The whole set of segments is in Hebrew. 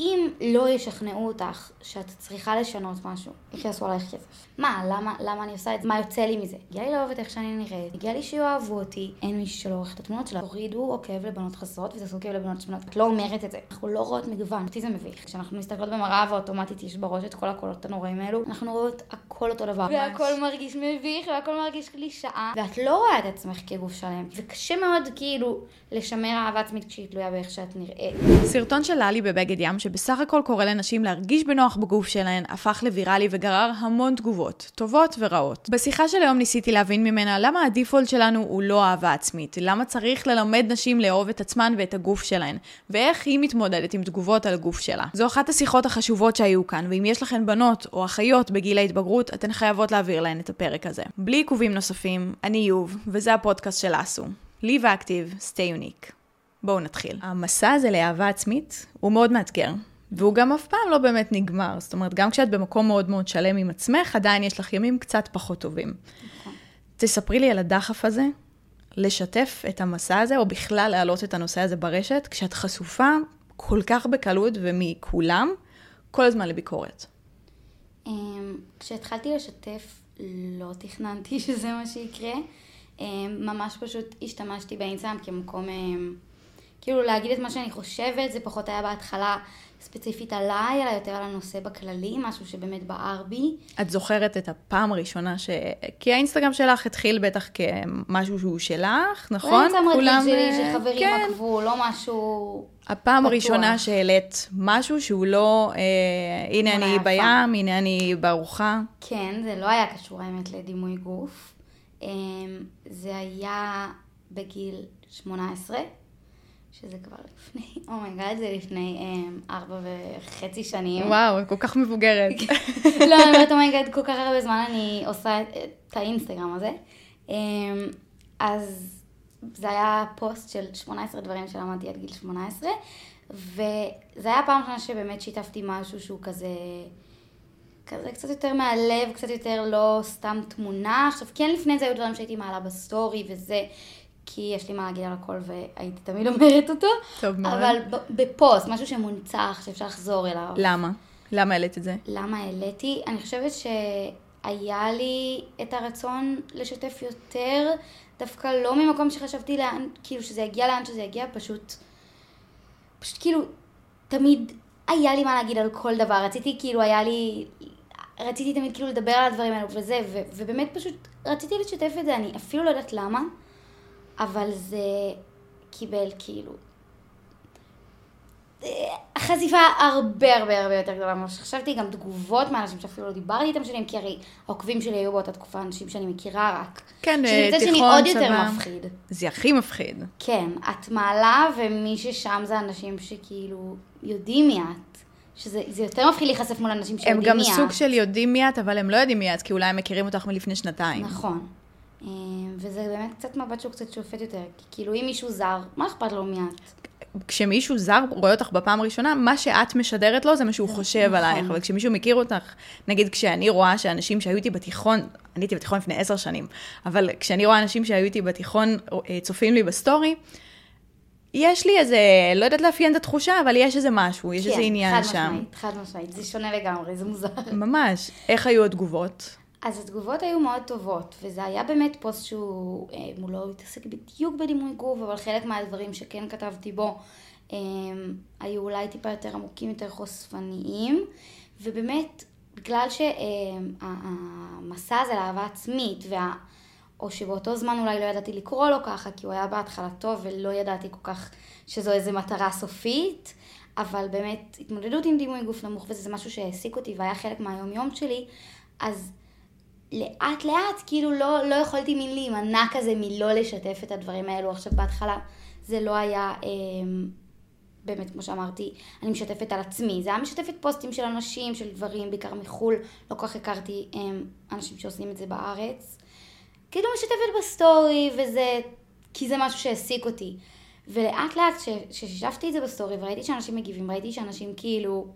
אם לא ישכנעו אותך שאת צריכה לשנות משהו, איך יעשו עלייך כסף? מה, למה, למה אני עושה את זה? מה יוצא לי מזה? הגיע לי לאהוב את איך שאני נראית, הגיע לי שיאהבו אותי, אין מישהו שלא עורך את התמונות שלה. תורידו עוקב לבנות חסרות ותעשו עוקב לבנות שמנות. את לא אומרת את זה. אנחנו לא רואות מגוון, אותי זה מביך. כשאנחנו מסתכלות במראה ואוטומטית יש בראש את כל הקולות הנוראים האלו, אנחנו רואות הכל אותו דבר. והכל מרגיש מביך והכל מרגיש קלישאה, ואת לא רואה את עצמך כגוף שלם. וקשה מאוד כאילו לשמר אהבה עצמית כשהיא תלויה באיך שאת נראית. סרטון של ללי בבגד ים, שבסך הכל קורא לנשים להרגיש בנוח בגוף שלהן, הפך לוויראלי וגרר המון תגובות, טובות ורעות. בשיחה של היום ניסיתי להבין ממנה למה הדיפולט שלנו הוא לא אהבה עצמית, למה צריך ללמד נשים לאהוב את עצמן ואת הגוף שלהן, ואיך היא מתמודדת עם תגובות על הגוף שלה. זו אחת השיחות החשובות שהיו כאן, ואם יש לכן בנות או אחיות בגיל ההתבגרות, אתן חייבות להעביר להן את הפרק הזה. בלי עיכובים נוספים, אני יוב, וזה הפודקאסט של אסו. Live Active, stay unique. בואו נתחיל. המסע הזה לאהבה עצמית הוא מאוד מאתגר. והוא גם אף פעם לא באמת נגמר. זאת אומרת, גם כשאת במקום מאוד מאוד שלם עם עצמך, עדיין יש לך ימים קצת פחות טובים. נכון. תספרי לי על הדחף הזה, לשתף את המסע הזה, או בכלל להעלות את הנושא הזה ברשת, כשאת חשופה כל כך בקלות ומכולם, כל הזמן לביקורת. אמ, כשהתחלתי לשתף, לא תכננתי שזה מה שיקרה. אמ, ממש פשוט השתמשתי באינסטגרם כמקום, אמ, כאילו להגיד את מה שאני חושבת, זה פחות היה בהתחלה ספציפית עליי, אלא יותר על הנושא בכללי, משהו שבאמת בער בי. את זוכרת את הפעם הראשונה ש... כי האינסטגרם שלך התחיל בטח כמשהו שהוא שלך, נכון? לא אינסטגרם רגיל שלי, אה, שחברים כן. עקבו, לא משהו... הפעם בטוח. הראשונה שהעלית משהו שהוא לא, אה, הנה אני יפה. בים, הנה אני בארוחה. כן, זה לא היה קשור האמת לדימוי גוף. אמ, זה היה בגיל 18, שזה כבר לפני, oh my god, זה לפני אמ, ארבע וחצי שנים. וואו, כל כך מבוגרת. לא, אני אומרת, oh my god, כל כך הרבה זמן אני עושה את, את האינסטגרם הזה. אמ, אז זה היה פוסט של 18 דברים שלמדתי עד גיל 18, וזה היה הפעם ראשונה שבאמת שיתפתי משהו שהוא כזה... כזה קצת יותר מהלב, קצת יותר לא סתם תמונה. עכשיו, כן לפני זה היו דברים שהייתי מעלה בסטורי וזה, כי יש לי מה להגיד על הכל והייתי תמיד אומרת אותו. טוב מאוד. אבל בפוסט, משהו שמונצח, שאפשר לחזור אליו. למה? למה העלית את זה? למה העליתי? אני חושבת שהיה לי את הרצון לשתף יותר, דווקא לא ממקום שחשבתי לאן, כאילו שזה יגיע לאן שזה יגיע, פשוט, פשוט כאילו, תמיד היה לי מה להגיד על כל דבר, רציתי כאילו, היה לי, רציתי תמיד כאילו לדבר על הדברים האלו וזה, ו, ובאמת פשוט רציתי לשתף את זה, אני אפילו לא יודעת למה, אבל זה קיבל כאילו חשיפה הרבה הרבה הרבה יותר גדולה ממה שחשבתי, גם תגובות מאנשים שאפילו לא דיברתי איתם שנים, כי הרי העוקבים שלי היו באותה תקופה אנשים שאני מכירה רק. כן, שזה מצד שני תיכון, עוד יותר צבא. מפחיד. זה הכי מפחיד. כן, את מעלה ומי ששם זה אנשים שכאילו יודעים מי את. שזה זה יותר מפחיד להיחשף מול אנשים הם שיודעים גם מי את. סוג של יודעים מי את, אבל הם לא יודעים מי את, כי אולי הם מכירים אותך מלפני שנתיים. נכון. אה, וזה באמת קצת מבט שהוא קצת שופט יותר, כי כאילו אם מישהו זר, מה אכפת לו מי את? כשמישהו זר רואה אותך בפעם הראשונה, מה שאת משדרת לו זה מה שהוא חושב נכון. עלייך, אבל כשמישהו מכיר אותך, נגיד כשאני רואה שאנשים שהיו איתי בתיכון, אני הייתי בתיכון לפני עשר שנים, אבל כשאני רואה אנשים שהיו איתי בתיכון אה, צופים לי בסטורי, יש לי איזה, לא יודעת לאפיין את התחושה, אבל יש איזה משהו, יש איזה עניין כן, חד משמעית, חד משמעית, זה שונה לגמרי, זה מוזר. ממש. איך היו התגובות? אז התגובות היו מאוד טובות, וזה היה באמת פוסט שהוא, אה, הוא לא התעסק בדיוק בדימוי גוף, אבל חלק מהדברים שכן כתבתי בו, אה, היו אולי טיפה יותר עמוקים, יותר חושפניים, ובאמת, בגלל שהמסע הזה לאהבה עצמית, וה... או שבאותו זמן אולי לא ידעתי לקרוא לו ככה, כי הוא היה בהתחלה טוב ולא ידעתי כל כך שזו איזו מטרה סופית, אבל באמת התמודדות עם דימוי גוף נמוך וזה משהו שהעסיק אותי והיה חלק מהיום יום שלי, אז לאט לאט כאילו לא, לא יכולתי מין להימנע כזה מלא לשתף את הדברים האלו. עכשיו בהתחלה זה לא היה אה, באמת כמו שאמרתי, אני משתפת על עצמי, זה היה משתפת פוסטים של אנשים, של דברים, בעיקר מחו"ל, לא כל כך הכרתי אה, אנשים שעושים את זה בארץ. כאילו משתפת בסטורי וזה, כי זה משהו שהעסיק אותי. ולאט לאט כששיתפתי את זה בסטורי וראיתי שאנשים מגיבים, ראיתי שאנשים כאילו,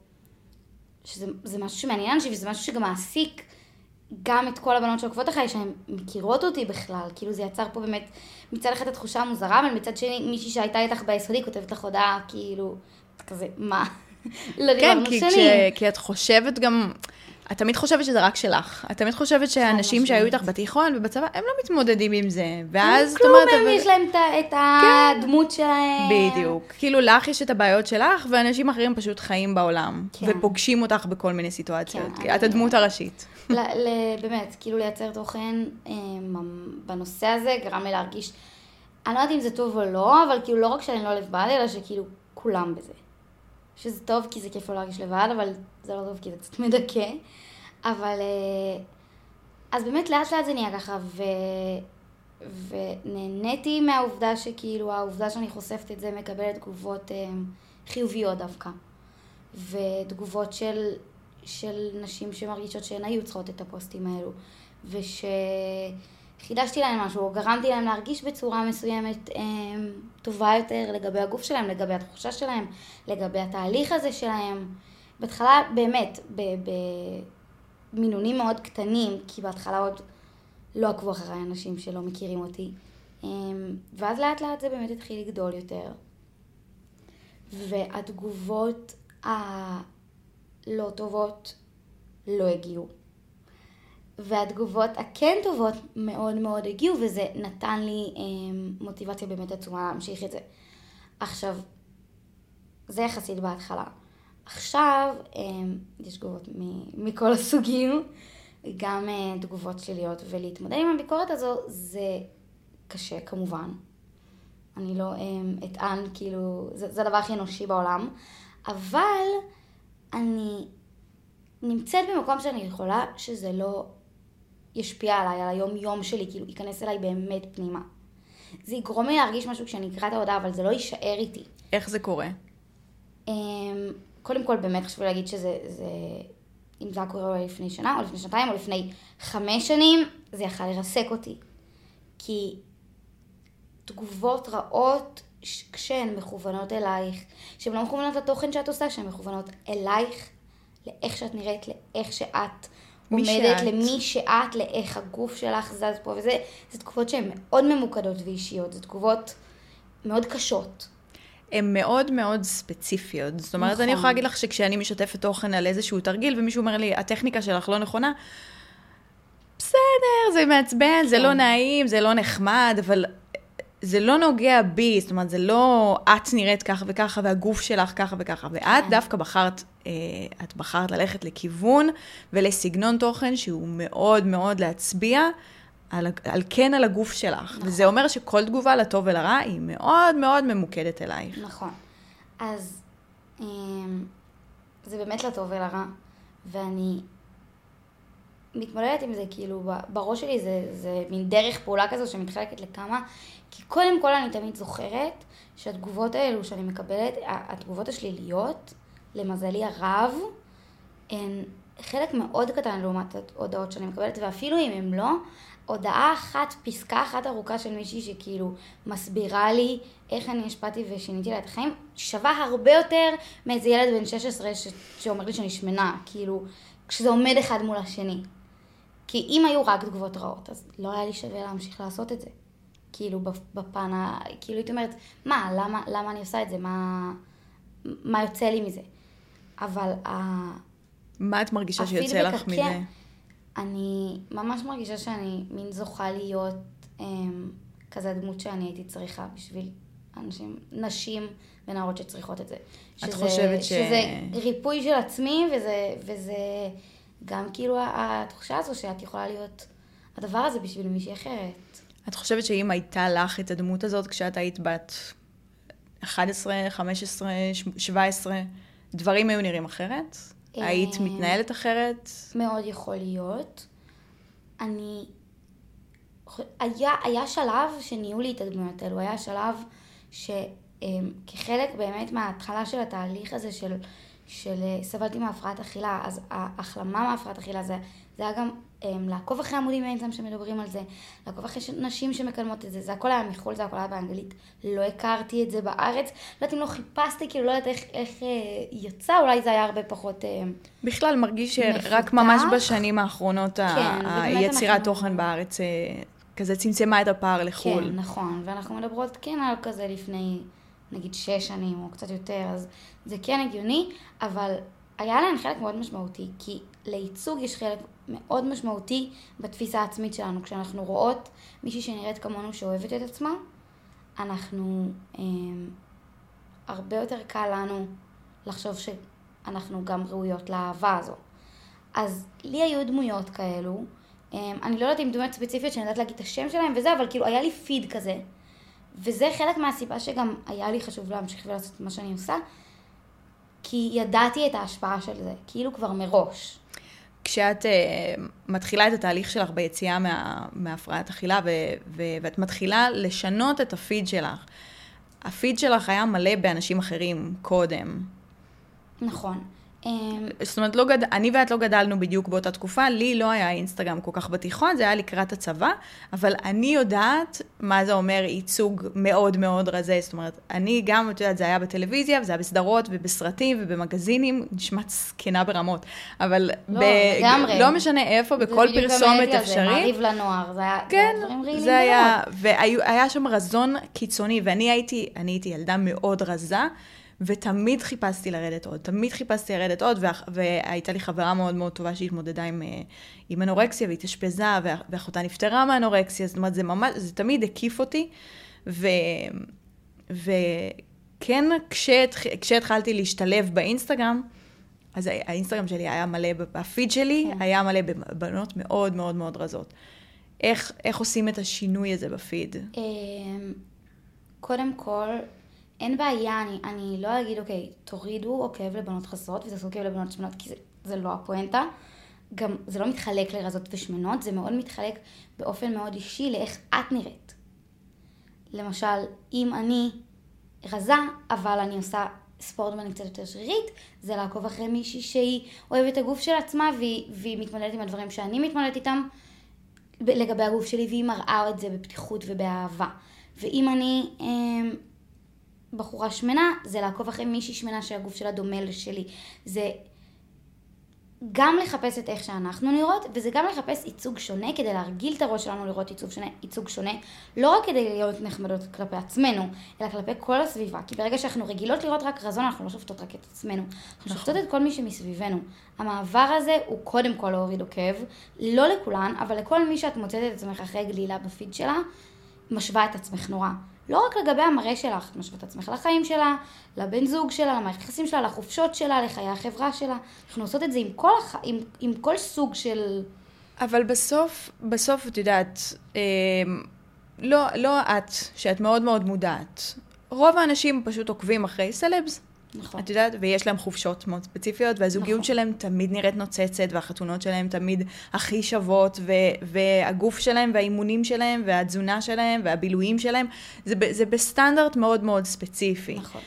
שזה זה משהו שמעניין אנשים וזה משהו שגם מעסיק גם את כל הבנות שעוקבות אחריי, שהן מכירות אותי בכלל, כאילו זה יצר פה באמת מצד אחד התחושה המוזרה, אבל מצד שני מישהי שהייתה איתך ביסודי כותבת לך הודעה, כאילו, כזה, מה? לא כן, דיברנו כי, שנים. כש, כי את חושבת גם, את תמיד חושבת שזה רק שלך. את תמיד חושבת שאנשים שהיו. איתך בתיכון ובצבא, הם לא מתמודדים עם זה. ואז, את כלום, אומרת, אבל- יש להם את את הדמות שלהם. בדיוק. כאילו, לך יש את הבעיות שלך, ואנשים אחרים פשוט חיים בעולם. כן. ופוגשים אותך בכל מיני סיטואציות. כן, את הדמות הראשית. באמת, כאילו לייצר תוכן ממ- בנושא הזה גרם לי להרגיש, אני לא יודעת אם זה טוב או לא, אבל כאילו לא רק שאני לא לבד, אלא שכאילו כולם בזה. שזה טוב כי זה כיף לא להרגיש לבד, אבל זה לא טוב כי זה קצת מדכא. אבל... אה, אז באמת לאט לאט זה נהיה ככה, ו... ונהניתי מהעובדה שכאילו, העובדה שאני חושפת את זה מקבלת תגובות אה, חיוביות דווקא. ותגובות של, של נשים שמרגישות שהן היו צריכות את הפוסטים האלו. ושחידשתי להן משהו, או גרמתי להן להרגיש בצורה מסוימת אה, טובה יותר לגבי הגוף שלהם, לגבי התחושה שלהם, לגבי התהליך הזה שלהם. בהתחלה, באמת, במינונים מאוד קטנים, כי בהתחלה עוד לא עקבו אחריי אנשים שלא מכירים אותי. אה, ואז לאט לאט זה באמת התחיל לגדול יותר. והתגובות הלא טובות לא הגיעו. והתגובות הכן טובות מאוד מאוד הגיעו, וזה נתן לי אה, מוטיבציה באמת עצומה להמשיך את זה. עכשיו, זה יחסית בהתחלה. עכשיו, אה, יש תגובות מ- מכל הסוגים, גם אה, תגובות שליליות, ולהתמודד עם הביקורת הזו זה קשה כמובן. אני לא um, אטען, כאילו, זה, זה הדבר הכי אנושי בעולם, אבל אני נמצאת במקום שאני יכולה שזה לא ישפיע עליי, על היום-יום שלי, כאילו, ייכנס אליי באמת פנימה. זה יגרום לי להרגיש משהו כשאני אקרא את ההודעה, אבל זה לא יישאר איתי. איך זה קורה? Um, קודם כל, באמת חשוב להגיד שזה, זה, אם זה היה קורה לפני שנה, או לפני שנתיים, או לפני חמש שנים, זה יכל לרסק אותי. כי תגובות רעות כשהן מכוונות אלייך, שהן לא מכוונות לתוכן שאת עושה, שהן מכוונות אלייך, לאיך שאת נראית, לאיך שאת עומדת, שאת. למי שאת, לאיך הגוף שלך זז פה, וזה זה תגובות שהן מאוד ממוקדות ואישיות, זה תגובות מאוד קשות. הן מאוד מאוד ספציפיות. זאת אומרת, נכון. אני יכולה להגיד לך שכשאני משתפת תוכן על איזשהו תרגיל, ומישהו אומר לי, הטכניקה שלך לא נכונה, בסדר, זה מעצבן, זה כן. לא נעים, זה לא נחמד, אבל זה לא נוגע בי, זאת אומרת, זה לא את נראית ככה וככה, והגוף שלך ככה וככה. ואת כן. דווקא בחרת, אה, את בחרת ללכת לכיוון ולסגנון תוכן שהוא מאוד מאוד להצביע. על, על כן על הגוף שלך. נכון. וזה אומר שכל תגובה לטוב ולרע היא מאוד מאוד ממוקדת אלייך. נכון. אז אמ, זה באמת לטוב ולרע, ואני מתמודדת עם זה, כאילו, בראש שלי זה, זה מין דרך פעולה כזו שמתחלקת לכמה, כי קודם כל אני תמיד זוכרת שהתגובות האלו שאני מקבלת, התגובות השליליות, למזלי הרב, הן חלק מאוד קטן לעומת ההודעות שאני מקבלת, ואפילו אם הן לא, הודעה אחת, פסקה אחת ארוכה של מישהי שכאילו מסבירה לי איך אני השפעתי ושיניתי לה את החיים, שווה הרבה יותר מאיזה ילד בן 16 ש... שאומר לי שאני שמנה, כאילו, כשזה עומד אחד מול השני. כי אם היו רק תגובות רעות, אז לא היה לי שווה להמשיך לעשות את זה. כאילו, בפ- בפן ה... כאילו, הייתי אומרת, מה, למה, למה אני עושה את זה? מה, מה יוצא לי מזה? אבל ה... מה את מרגישה שיוצא לך מזה? אני ממש מרגישה שאני מין זוכה להיות אמ, כזה הדמות שאני הייתי צריכה בשביל אנשים, נשים ונערות שצריכות את זה. את חושבת ש- שזה ריפוי של עצמי, וזה, וזה גם כאילו התחושה הזו שאת יכולה להיות הדבר הזה בשביל מישהי אחרת. את חושבת שאם הייתה לך את הדמות הזאת כשאת היית בת 11, 15, 17, דברים היו נראים אחרת? אה, היית מתנהלת אחרת? מאוד יכול להיות. אני... היה, היה שלב שנהיו לי את הדמויות האלו, היה שלב שכחלק באמת מההתחלה של התהליך הזה של, של אה, סבלתי מהפרעת אכילה, אז ההחלמה מהפרעת אכילה זה, זה היה גם לעקוב אחרי עמודים באמצע שמדברים על זה, לעקוב אחרי נשים שמקדמות את זה, זה הכל היה מחו"ל, זה הכל היה באנגלית, לא הכרתי את זה בארץ, לא יודעת אם לא חיפשתי, כאילו לא יודעת איך, איך אה, יצא, אולי זה היה הרבה פחות... אה, בכלל, מרגיש שרק. ממש בשנים האחרונות ה- כן, ובאמת היצירת אנחנו- תוכן בארץ אה, כזה צמצמה את הפער לחו"ל. כן, נכון, ואנחנו מדברות כן על כזה לפני נגיד שש שנים או קצת יותר, אז זה כן הגיוני, אבל היה להן חלק מאוד משמעותי, כי לייצוג יש חלק מאוד משמעותי בתפיסה העצמית שלנו. כשאנחנו רואות מישהי שנראית כמונו שאוהבת את עצמה, אנחנו, אה, הרבה יותר קל לנו לחשוב שאנחנו גם ראויות לאהבה הזו. אז לי היו דמויות כאלו, אה, אני לא יודעת אם דמויות ספציפיות שאני יודעת להגיד את השם שלהם וזה, אבל כאילו היה לי פיד כזה. וזה חלק מהסיבה שגם היה לי חשוב להמשיך ולעשות את מה שאני עושה, כי ידעתי את ההשפעה של זה, כאילו כבר מראש. כשאת uh, מתחילה את התהליך שלך ביציאה מה, מהפרעת אכילה ו, ו, ואת מתחילה לשנות את הפיד שלך, הפיד שלך היה מלא באנשים אחרים קודם. נכון. אמ, זאת אומרת, לא גד... אני ואת לא גדלנו בדיוק באותה תקופה, לי לא היה אינסטגרם כל כך בתיכון, זה היה לקראת הצבא, אבל אני יודעת מה זה אומר ייצוג מאוד מאוד רזה, זאת אומרת, אני גם, את יודעת, זה היה בטלוויזיה, וזה היה בסדרות ובסרטים ובמגזינים, נשמעת זקנה ברמות, אבל לא, לגמרי. לא משנה איפה, בכל פרסומת אפשרית. זה מעריב לנוער, זה היה כן, דברים רעילים זה היה, והיה שם רזון קיצוני, ואני הייתי, אני הייתי ילדה מאוד רזה. ותמיד חיפשתי לרדת עוד, תמיד חיפשתי לרדת עוד, וה, והייתה לי חברה מאוד מאוד טובה שהתמודדה עם, אה, עם אנורקסיה והתאשפזה, ואחותה נפטרה מאנורקסיה, זאת אומרת, זה ממש, זה תמיד הקיף אותי, ו... וכן, כשהת, כשהתחלתי להשתלב באינסטגרם, אז האינסטגרם שלי היה מלא, הפיד שלי כן. היה מלא בבנות מאוד מאוד מאוד רזות. איך, איך עושים את השינוי הזה בפיד? אמ, קודם כל, אין בעיה, אני, אני לא אגיד, אוקיי, תורידו עוקב לבנות חסרות ותעשו עוקב לבנות שמנות, כי זה, זה לא הפואנטה. גם זה לא מתחלק לרזות ושמנות, זה מאוד מתחלק באופן מאוד אישי לאיך את נראית. למשל, אם אני רזה, אבל אני עושה ספורט ואני קצת יותר שרירית, זה לעקוב אחרי מישהי שהיא אוהבת את הגוף של עצמה והיא, והיא מתמודדת עם הדברים שאני מתמודדת איתם לגבי הגוף שלי, והיא מראה את זה בפתיחות ובאהבה. ואם אני אה, בחורה שמנה, זה לעקוב אחרי מישהי שמנה שהגוף שלה דומה לשלי. זה גם לחפש את איך שאנחנו נראות, וזה גם לחפש ייצוג שונה כדי להרגיל את הראש שלנו לראות ייצוג שונה, ייצוג שונה, לא רק כדי להיות נחמדות כלפי עצמנו, אלא כלפי כל הסביבה. כי ברגע שאנחנו רגילות לראות רק רזון, אנחנו לא שופטות רק את עצמנו. אנחנו נכון. שופטות את כל מי שמסביבנו. המעבר הזה הוא קודם כל להוריד עוקב, לא לכולן, אבל לכל מי שאת מוצאת את עצמך אחרי גלילה בפיד שלה, משווה את עצמך נורא. לא רק לגבי המראה שלך, את משווה את עצמך לחיים שלה, לבן זוג שלה, למערכת היחסים שלה, לחופשות שלה, לחיי החברה שלה. אנחנו עושות את זה עם כל, הח... עם, עם כל סוג של... אבל בסוף, בסוף את יודעת, אה, לא, לא את, שאת מאוד מאוד מודעת. רוב האנשים פשוט עוקבים אחרי סלבס. נכון. את יודעת, ויש להם חופשות מאוד ספציפיות, והזוגיות נכון. שלהם תמיד נראית נוצצת, והחתונות שלהם תמיד הכי שוות, ו- והגוף שלהם, והאימונים שלהם, והתזונה שלהם, והבילויים שלהם, זה, זה בסטנדרט מאוד מאוד ספציפי. נכון.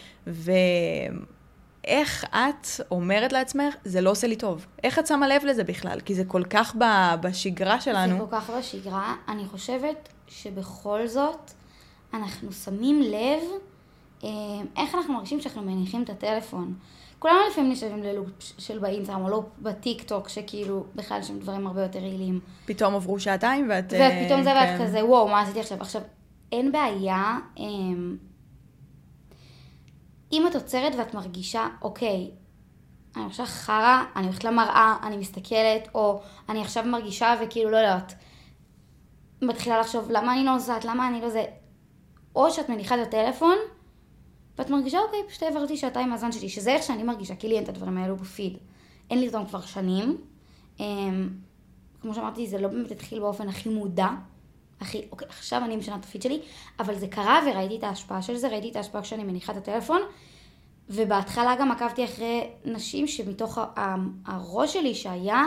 ואיך את אומרת לעצמך, זה לא עושה לי טוב? איך את שמה לב לזה בכלל? כי זה כל כך בשגרה שלנו. זה כל כך בשגרה. אני חושבת שבכל זאת, אנחנו שמים לב איך אנחנו מרגישים שאנחנו מניחים את הטלפון. כולנו לפעמים נשאבים ללופ של באינסטגרם או לא בטיק טוק, שכאילו בכלל שם דברים הרבה יותר רעילים. פתאום עברו שעתיים ואת... ופתאום זה ואת כן. כזה, וואו, מה עשיתי עכשיו? עכשיו, אין בעיה, אמ, אם את עוצרת ואת מרגישה, אוקיי, אני עכשיו חרא, אני הולכת למראה, אני מסתכלת, או אני עכשיו מרגישה וכאילו לא יודעת, מתחילה לחשוב למה אני לא נוסעת, למה אני לא זה, או שאת מניחה את הטלפון, ואת מרגישה, אוקיי, פשוט העברתי שעתיים מהזמן שלי, שזה איך שאני מרגישה, כי לי אין את הדברים האלו בפיד. אין לי אותם כבר שנים. אמ, כמו שאמרתי, זה לא באמת התחיל באופן הכי מודע. הכי, אוקיי, עכשיו אני משנה את הפיד שלי, אבל זה קרה וראיתי את ההשפעה של זה, ראיתי את ההשפעה כשאני מניחה את הטלפון, ובהתחלה גם עקבתי אחרי נשים שמתוך הראש שלי שהיה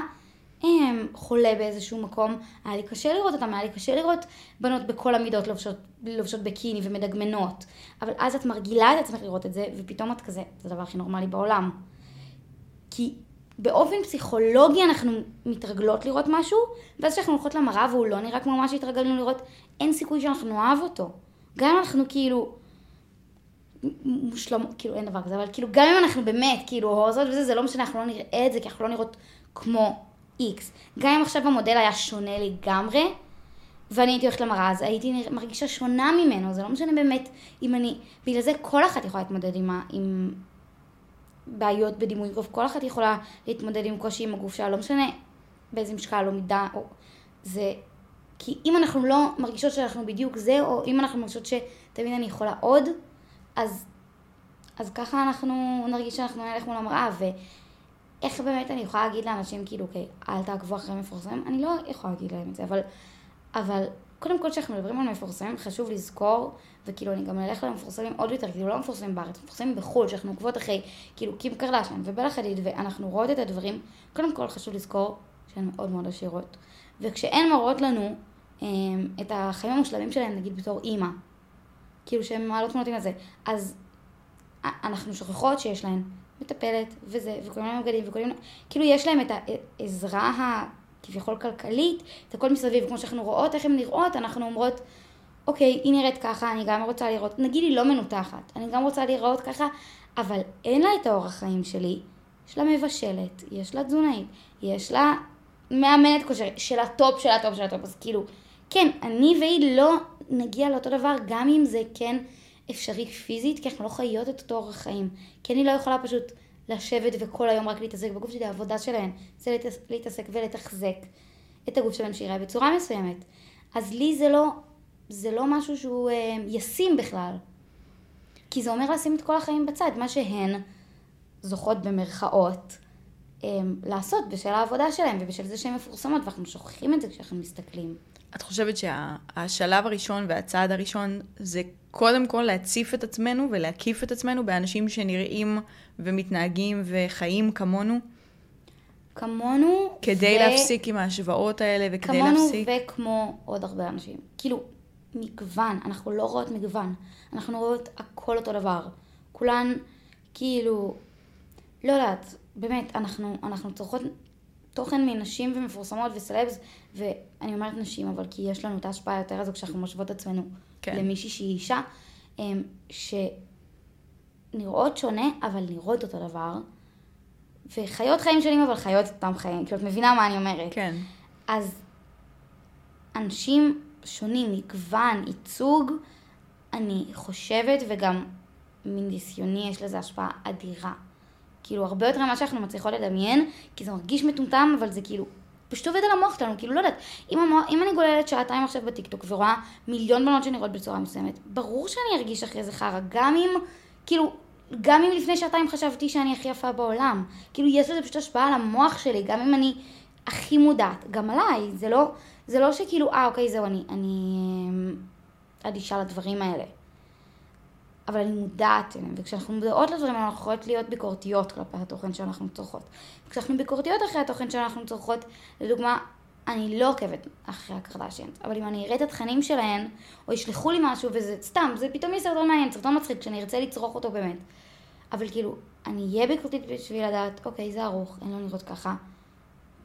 חולה באיזשהו מקום, היה לי קשה לראות אותם, היה לי קשה לראות בנות בכל המידות לובשות, לובשות בקיני ומדגמנות. אבל אז את מרגילה את עצמך לראות את זה, ופתאום את כזה, זה הדבר הכי נורמלי בעולם. כי באופן פסיכולוגי אנחנו מתרגלות לראות משהו, ואז כשאנחנו הולכות למראה והוא לא נראה כמו מה שהתרגלנו לראות, אין סיכוי שאנחנו נאהב אותו. גם אם אנחנו כאילו... מושלמות, כאילו אין דבר כזה, אבל כאילו גם אם אנחנו באמת כאילו הורזות וזה, זה לא משנה, אנחנו לא נראה את זה, כי אנחנו לא נראות כמו X. גם אם עכשיו המודל היה שונה לגמרי, ואני הייתי הולכת למראה, אז הייתי מרגישה שונה ממנו, זה לא משנה באמת אם אני... בגלל זה כל אחת יכולה להתמודד עם, ה- עם בעיות בדימוי גוף, כל אחת יכולה להתמודד עם קושי עם הגוף שלה, לא משנה באיזה משקל או מידה, או... זה... כי אם אנחנו לא מרגישות שאנחנו בדיוק זה, או אם אנחנו מרגישות שתמיד אני יכולה עוד, אז, אז ככה אנחנו נרגיש שאנחנו נלך מול המראה, ואיך באמת אני יכולה להגיד לאנשים, כאילו, אוקיי, אל תעקבו אחרי מפורסמים? אני לא יכולה להגיד להם את זה, אבל, אבל קודם כל כשאנחנו מדברים על מפורסמים, חשוב לזכור, וכאילו אני גם אלך למפורסמים עוד יותר, כאילו לא מפורסמים בארץ, מפורסמים בחו"ל, שאנחנו עוקבות אחרי, כאילו, קים קרדשן ובלה חדיד, ואנחנו רואות את הדברים, קודם כל חשוב לזכור שהן מאוד מאוד עשירות. וכשהן מראות לנו אמ, את החיים המושלמים שלהן, נגיד בתור אימא, כאילו שהן מעלות תמונות עם זה, אז א- אנחנו שוכחות שיש להן מטפלת וזה, וכל מיני בגדים, וכל מיני, כאילו יש להן את העזרה הכביכול כלכלית, את הכל מסביב, כמו שאנחנו רואות איך הן נראות, אנחנו אומרות, אוקיי, היא נראית ככה, אני גם רוצה לראות, נגיד היא לא מנותחת, אני גם רוצה לראות ככה, אבל אין לה את האורח חיים שלי, יש לה מבשלת, יש לה תזונאית, יש לה מאמנת כושר, של הטופ של הטופ של הטופ, אז כאילו, כן, אני והיא לא נגיע לאותו דבר, גם אם זה כן אפשרי פיזית, כי אנחנו לא חיות את אותו אורח חיים. כי אני לא יכולה פשוט לשבת וכל היום רק להתעסק בגוף שלי, העבודה שלהן, זה להתעס- להתעסק ולתחזק את הגוף שלהן שיראה בצורה מסוימת. אז לי זה לא, זה לא משהו שהוא אה, ישים בכלל. כי זה אומר לשים את כל החיים בצד, מה שהן זוכות במרכאות אה, לעשות בשל העבודה שלהן ובשל זה שהן מפורסמות, ואנחנו שוכחים את זה כשאנחנו מסתכלים. את חושבת שהשלב הראשון והצעד הראשון זה קודם כל להציף את עצמנו ולהקיף את עצמנו באנשים שנראים ומתנהגים וחיים כמונו, כמונו, כדי ו- להפסיק עם ההשוואות האלה וכדי כמונו להפסיק... וכמו עוד הרבה אנשים. כאילו, מגוון, אנחנו לא רואות מגוון, אנחנו רואות הכל אותו דבר. כולן, כאילו, לא יודעת, באמת, אנחנו, אנחנו צורכות תוכן מנשים ומפורסמות וסלבס, ואני אומרת נשים, אבל כי יש לנו את ההשפעה היותר הזו כשאנחנו משוות עצמנו כן. כן. למישהי שהיא אישה, אמ, שנראות שונה, אבל נראות אותו דבר, וחיות חיים שונים, אבל חיות אותם חיים, כאילו, את מבינה מה אני אומרת? כן. אז אנשים שונים, מגוון, ייצוג, אני חושבת, וגם מניסיוני יש לזה השפעה אדירה. כאילו, הרבה יותר ממה שאנחנו מצליחות לדמיין, כי זה מרגיש מטומטם, אבל זה כאילו, פשוט עובד על המוח שלנו, כאילו, לא יודעת, אם, המוח, אם אני גוללת שעתיים עכשיו בטיקטוק ורואה מיליון בנות שנראות בצורה מסוימת, ברור שאני ארגיש אחרי זה חרא, גם אם, כאילו, גם אם לפני שעתיים חשבתי שאני הכי יפה בעולם. כאילו, יש לזה פשוט השפעה על המוח שלי, גם אם אני הכי מודעת, גם עליי, זה לא, זה לא שכאילו, אה, אוקיי, זהו, אני, אני אמ, אדישה לדברים האלה. אבל אני מודעת אליהם, וכשאנחנו מודעות לדברים האלה, אנחנו יכולות להיות ביקורתיות כלפי התוכן שאנחנו צורכות. וכשאנחנו ביקורתיות אחרי התוכן שאנחנו צורכות, לדוגמה, אני לא עוקבת אחרי הקרדשיאנס, אבל אם אני אראה את התכנים שלהן, או ישלחו לי משהו, וזה סתם, זה פתאום יהיה סרטון מעניין, סרטון מצחיק, שאני ארצה לצרוך אותו באמת. אבל כאילו, אני אהיה ביקורתית בשביל לדעת, אוקיי, זה ערוך, הן לא נראות ככה.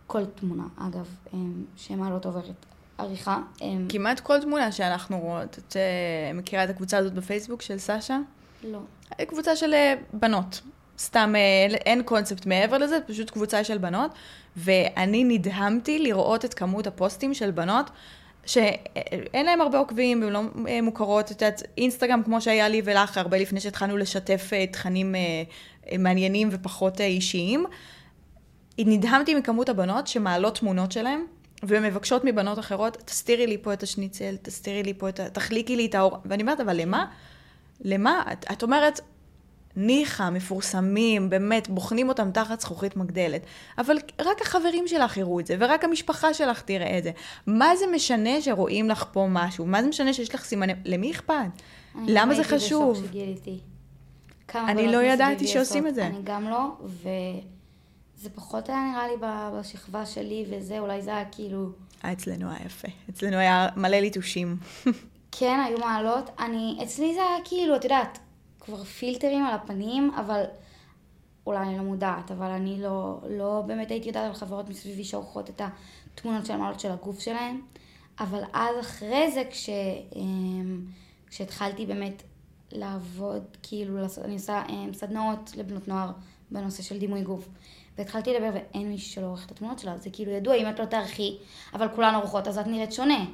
כל תמונה, אגב, אמ, שמעלות עוברת עריכה. אמ, כמעט כל תמונה שאנחנו רואות, את אה, מכירה את הקבוצה הזאת בפייסבוק של סשה? לא. קבוצה של אה, בנות. סתם אה, אין קונספט מעבר לזה, פשוט קבוצה של בנות. ואני נדהמתי לראות את כמות הפוסטים של בנות שאין להם הרבה עוקבים, והן לא אה, מוכרות, את יודעת, אינסטגרם כמו שהיה לי ולך הרבה לפני שהתחלנו לשתף אה, תכנים אה, אה, מעניינים ופחות אה, אישיים. נדהמתי מכמות הבנות שמעלות תמונות שלהם. ומבקשות מבנות אחרות, תסתירי לי פה את השניצל, תסתירי לי פה את ה... תחליקי לי את האור. ואני אומרת, אבל למה? למה? את, את אומרת, ניחא, מפורסמים, באמת, בוחנים אותם תחת זכוכית מגדלת. אבל רק החברים שלך יראו את זה, ורק המשפחה שלך תראה את זה. מה זה משנה שרואים לך פה משהו? מה זה משנה שיש לך סימני... למי אכפת? למה זה חשוב? אני לא ידעתי שעושים. את זה. אני גם לא, וזה פחות היה נראה לי בשכבה שלי וזה, אולי זה היה כאילו... אה, אצלנו היה יפה. אצלנו היה מלא ליטושים. כן, היו מעלות. אני, אצלי זה היה כאילו, את יודעת, כבר פילטרים על הפנים, אבל אולי אני לא מודעת, אבל אני לא, לא באמת הייתי יודעת על חברות מסביבי שעורכות את התמונות של המעלות של הגוף שלהן. אבל אז אחרי זה, כש, אמ, כשהתחלתי באמת לעבוד, כאילו, אני עושה אמ, סדנאות לבנות נוער בנושא של דימוי גוף. והתחלתי לדבר ואין מישהו שלא עורך את התמונות שלה, זה כאילו ידוע, אם את לא תערכי, אבל כולן עורכות, אז את נראית שונה.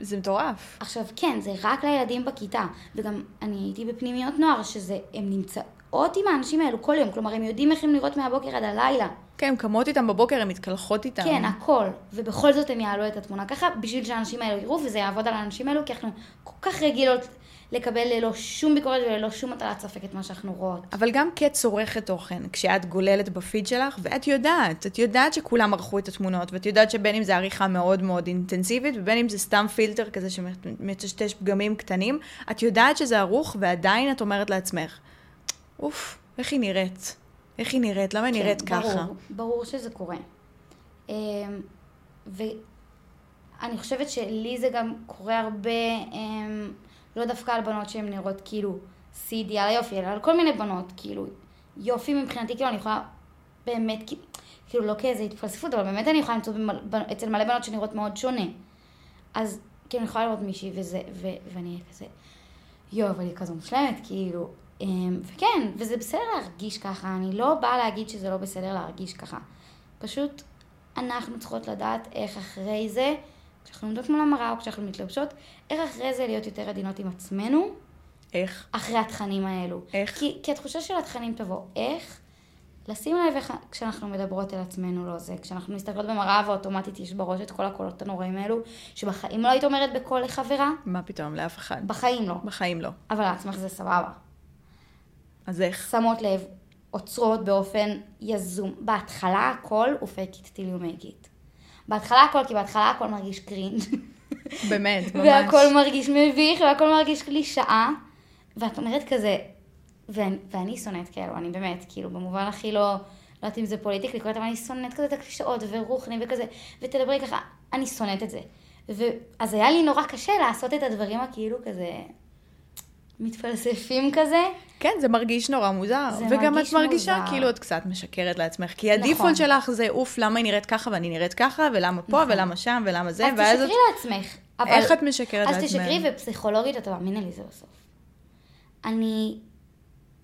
זה מטורף. עכשיו, כן, זה רק לילדים בכיתה, וגם אני הייתי בפנימיות נוער, שזה, הן נמצאות עם האנשים האלו כל יום, כלומר, הם יודעים איך הם נראות מהבוקר עד הלילה. כן, הן קמות איתם בבוקר, הן מתקלחות איתם. כן, הכל. ובכל זאת הם יעלו את התמונה ככה, בשביל שהאנשים האלו יראו, וזה יעבוד על האנשים האלו, כי אנחנו כל כך רגילות לקבל ללא שום ביקורת וללא שום מטלת ספק את מה שאנחנו רואות. אבל גם כצורכת תוכן, כשאת גוללת בפיד שלך, ואת יודעת, את יודעת שכולם ערכו את התמונות, ואת יודעת שבין אם זה עריכה מאוד מאוד אינטנסיבית, ובין אם זה סתם פילטר כזה שמטשטש פגמים קטנים, את יודעת שזה ערוך, ועדיין את אומרת לעצמך, אוף, איך היא נראית? איך היא נראית? למה היא כן, נראית ברור, ככה? ברור שזה קורה. אמ, ואני חושבת שלי זה גם קורה הרבה, אמ, לא דווקא על בנות שהן נראות כאילו שיא אידיאל היופי, אלא על כל מיני בנות, כאילו, יופי מבחינתי, כאילו אני יכולה באמת, כאילו, לא כאיזה התפלספות, אבל באמת אני יכולה למצוא אצל מלא בנות שנראות מאוד שונה. אז כאילו אני יכולה לראות מישהי וזה, ו, ואני אהיה כזה, יואו, אבל היא כזו מושלמת, כאילו. אמ, וכן, וזה בסדר להרגיש ככה, אני לא באה להגיד שזה לא בסדר להרגיש ככה. פשוט אנחנו צריכות לדעת איך אחרי זה, כשאנחנו עומדות מול המראה או כשאנחנו מתלבשות, איך אחרי זה להיות יותר עדינות עם עצמנו, איך? אחרי התכנים האלו. איך? כי, כי התחושה של התכנים תבוא, איך? לשים לב איך כשאנחנו מדברות אל עצמנו לא זה, כשאנחנו מסתכלות במראה ואוטומטית יש בראש את כל הקולות הנוראים האלו, שבחיים לא היית אומרת בקול לחברה, מה פתאום, לאף אחד. בחיים לא. בחיים לא. אבל לעצמך זה סבבה. אז איך? שמות לב, עוצרות באופן יזום. בהתחלה הכל הוא fake it till you make it. בהתחלה הכל, כי בהתחלה הכל מרגיש cringe. באמת, ממש. והכל מרגיש מביך, והכל מרגיש קלישאה. ואת אומרת כזה, ואני, ואני שונאת כאלו, אני באמת, כאילו, במובן הכי לא, לא יודעת אם זה politically correct, אבל אני שונאת כזה את הקלישאות, ורוחני וכזה, ותדברי ככה, אני שונאת את זה. ואז היה לי נורא קשה לעשות את הדברים הכאילו כזה, מתפלספים כזה. כן, זה מרגיש נורא מוזר. זה וגם מרגיש את מרגישה מוזר. כאילו את קצת משקרת לעצמך. כי נכון. הדיפולט שלך זה, אוף, למה היא נראית ככה ואני נראית ככה, ולמה פה, נכון. ולמה שם, ולמה זה, אז ואז את... תשקרי לעצמך. אבל... איך את משקרת אז לעצמך? תשקרי, ופסיכולוגית, אתה מאמינה לי, זה בסוף. אני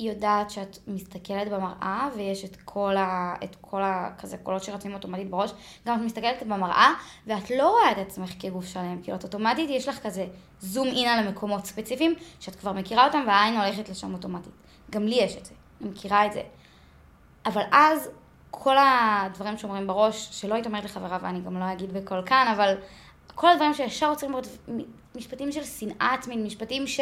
יודעת שאת מסתכלת במראה, ויש את כל ה... את כל ה... כזה קולות שרצים אוטומטית בראש. גם את מסתכלת במראה, ואת לא רואה את עצמך כגוף שלם. כאילו, את אוטומטית, יש לך כזה זום אין על המקומות ספציפיים, שאת כבר מכירה אותם, והעין הולכת לשם אוטומטית. גם לי יש את זה, אני מכירה את זה. אבל אז, כל הדברים שאומרים בראש, שלא היית אומרת לחברה, ואני גם לא אגיד בקול כאן, אבל כל הדברים שישר עוצרים משפטים של שנאה עצמית, משפטים ש...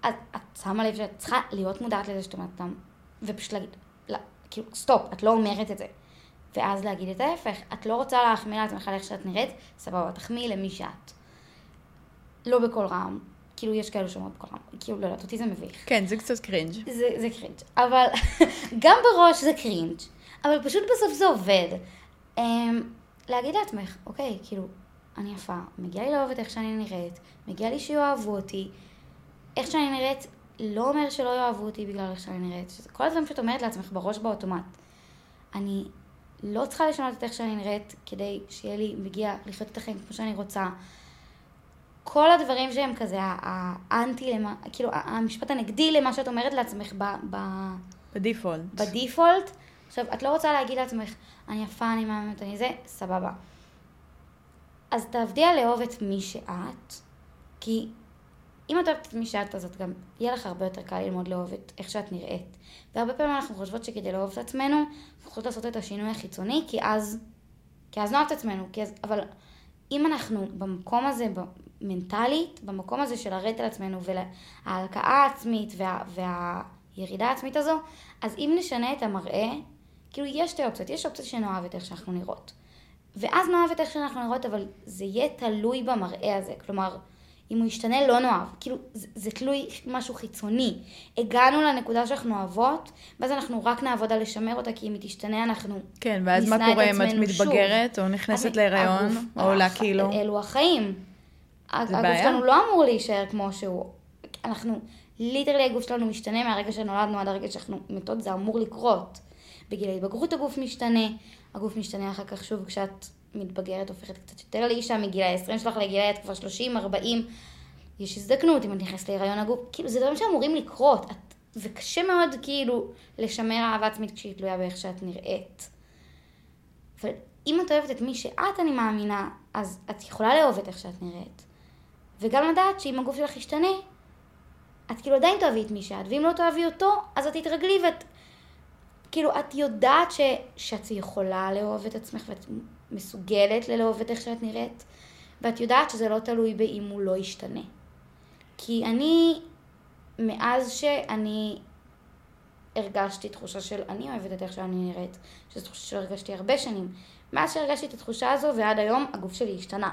את, את שמה לב שאת צריכה להיות מודעת לזה שאת אומרת אותם, ופשוט להגיד, לא, כאילו, stop, את לא אומרת את זה. ואז להגיד את ההפך, את לא רוצה להחמיא לעצמך על איך שאת נראית, סבבה, תחמיאי למי שאת. לא בקול רם, כאילו יש כאלו שאומרות בקול רם, כאילו לא יודעת, אותי זה מביך. כן, זה קצת cringe. זה, זה cringe, אבל גם בראש זה cringe, אבל פשוט בסוף זה עובד. Um, להגיד לעצמך, אוקיי, כאילו, אני יפה, מגיע לי לאהוב את איך שאני נראית, מגיע לי שיאהבו אותי, איך שאני נראית לא אומר שלא יאהבו אותי בגלל איך שאני נראית, שזה כל הדברים שאת אומרת לעצמך בראש באוטומט. אני לא צריכה לשנות את איך שאני נראית כדי שיהיה לי מגיע לחיות את החיים כמו שאני רוצה. כל הדברים שהם כזה, האנטי, למה, כאילו, המשפט הנגדי למה שאת אומרת לעצמך ב, ב, בדיפולט. בדיפולט. עכשיו, את לא רוצה להגיד לעצמך, אני יפה, אני מהממת, אני זה, סבבה. אז תעבדי על לאהוב את מי שאת, כי אם את אוהבת את מי שאת, אז את גם, יהיה לך הרבה יותר קל ללמוד לאהוב את איך שאת נראית. והרבה פעמים אנחנו חושבות שכדי לאהוב את עצמנו, אנחנו צריכות לעשות את השינוי החיצוני, כי אז, כי אז נאהב את עצמנו, אז, אבל אם אנחנו במקום הזה, מנטלית, במקום הזה של לרדת על עצמנו וההלקאה העצמית וה, והירידה העצמית הזו, אז אם נשנה את המראה, כאילו יש שתי אופציות, יש אופציה שנאהב את איך שאנחנו נראות. ואז נאהב את איך שאנחנו נראות, אבל זה יהיה תלוי במראה הזה. כלומר, אם הוא ישתנה, לא נאהב. כאילו, זה, זה תלוי משהו חיצוני. הגענו לנקודה שאנחנו אוהבות, ואז אנחנו רק נעבוד על לשמר אותה, כי אם היא תשתנה, אנחנו כן, ואז מה קורה אם את מתבגרת, שוב. או נכנסת להיריון, או עולה כאילו? אלו החיים. זה הגוף בעיה? שלנו לא אמור להישאר כמו שהוא. אנחנו, ליטרלי הגוף שלנו משתנה מהרגע שנולדנו עד הרגע שאנחנו מתות, זה אמור לקרות. בגיל ההתבגרות הגוף משתנה, הגוף משתנה אחר כך שוב כשאת מתבגרת, הופכת קצת יותר לאישה, מגיל ה-20 שלך לגיל ה... כבר 30, 40, יש הזדקנות, אם את נכנסת להיריון הגוף, כאילו זה דברים שאמורים לקרות, את, וקשה מאוד כאילו לשמר אהבה עצמית כשהיא תלויה באיך שאת נראית. אבל אם את אוהבת את מי שאת, אני מאמינה, אז את יכולה לאהוב את איך שאת נראית. וגם לדעת שאם הגוף שלך ישתנה, את כאילו עדיין תאהבי את מי שאת, ואם לא תאהבי אותו, אז את תתרגלי ואת... כאילו, את יודעת ש, שאת יכולה לאהוב את עצמך ואת מסוגלת לאהוב את איך שאת נראית, ואת יודעת שזה לא תלוי באם הוא לא ישתנה. כי אני, מאז שאני הרגשתי תחושה של אני אוהבת את איך שאני נראית, שזו תחושה שהרגשתי הרבה שנים, מאז שהרגשתי את התחושה הזו ועד היום הגוף שלי השתנה,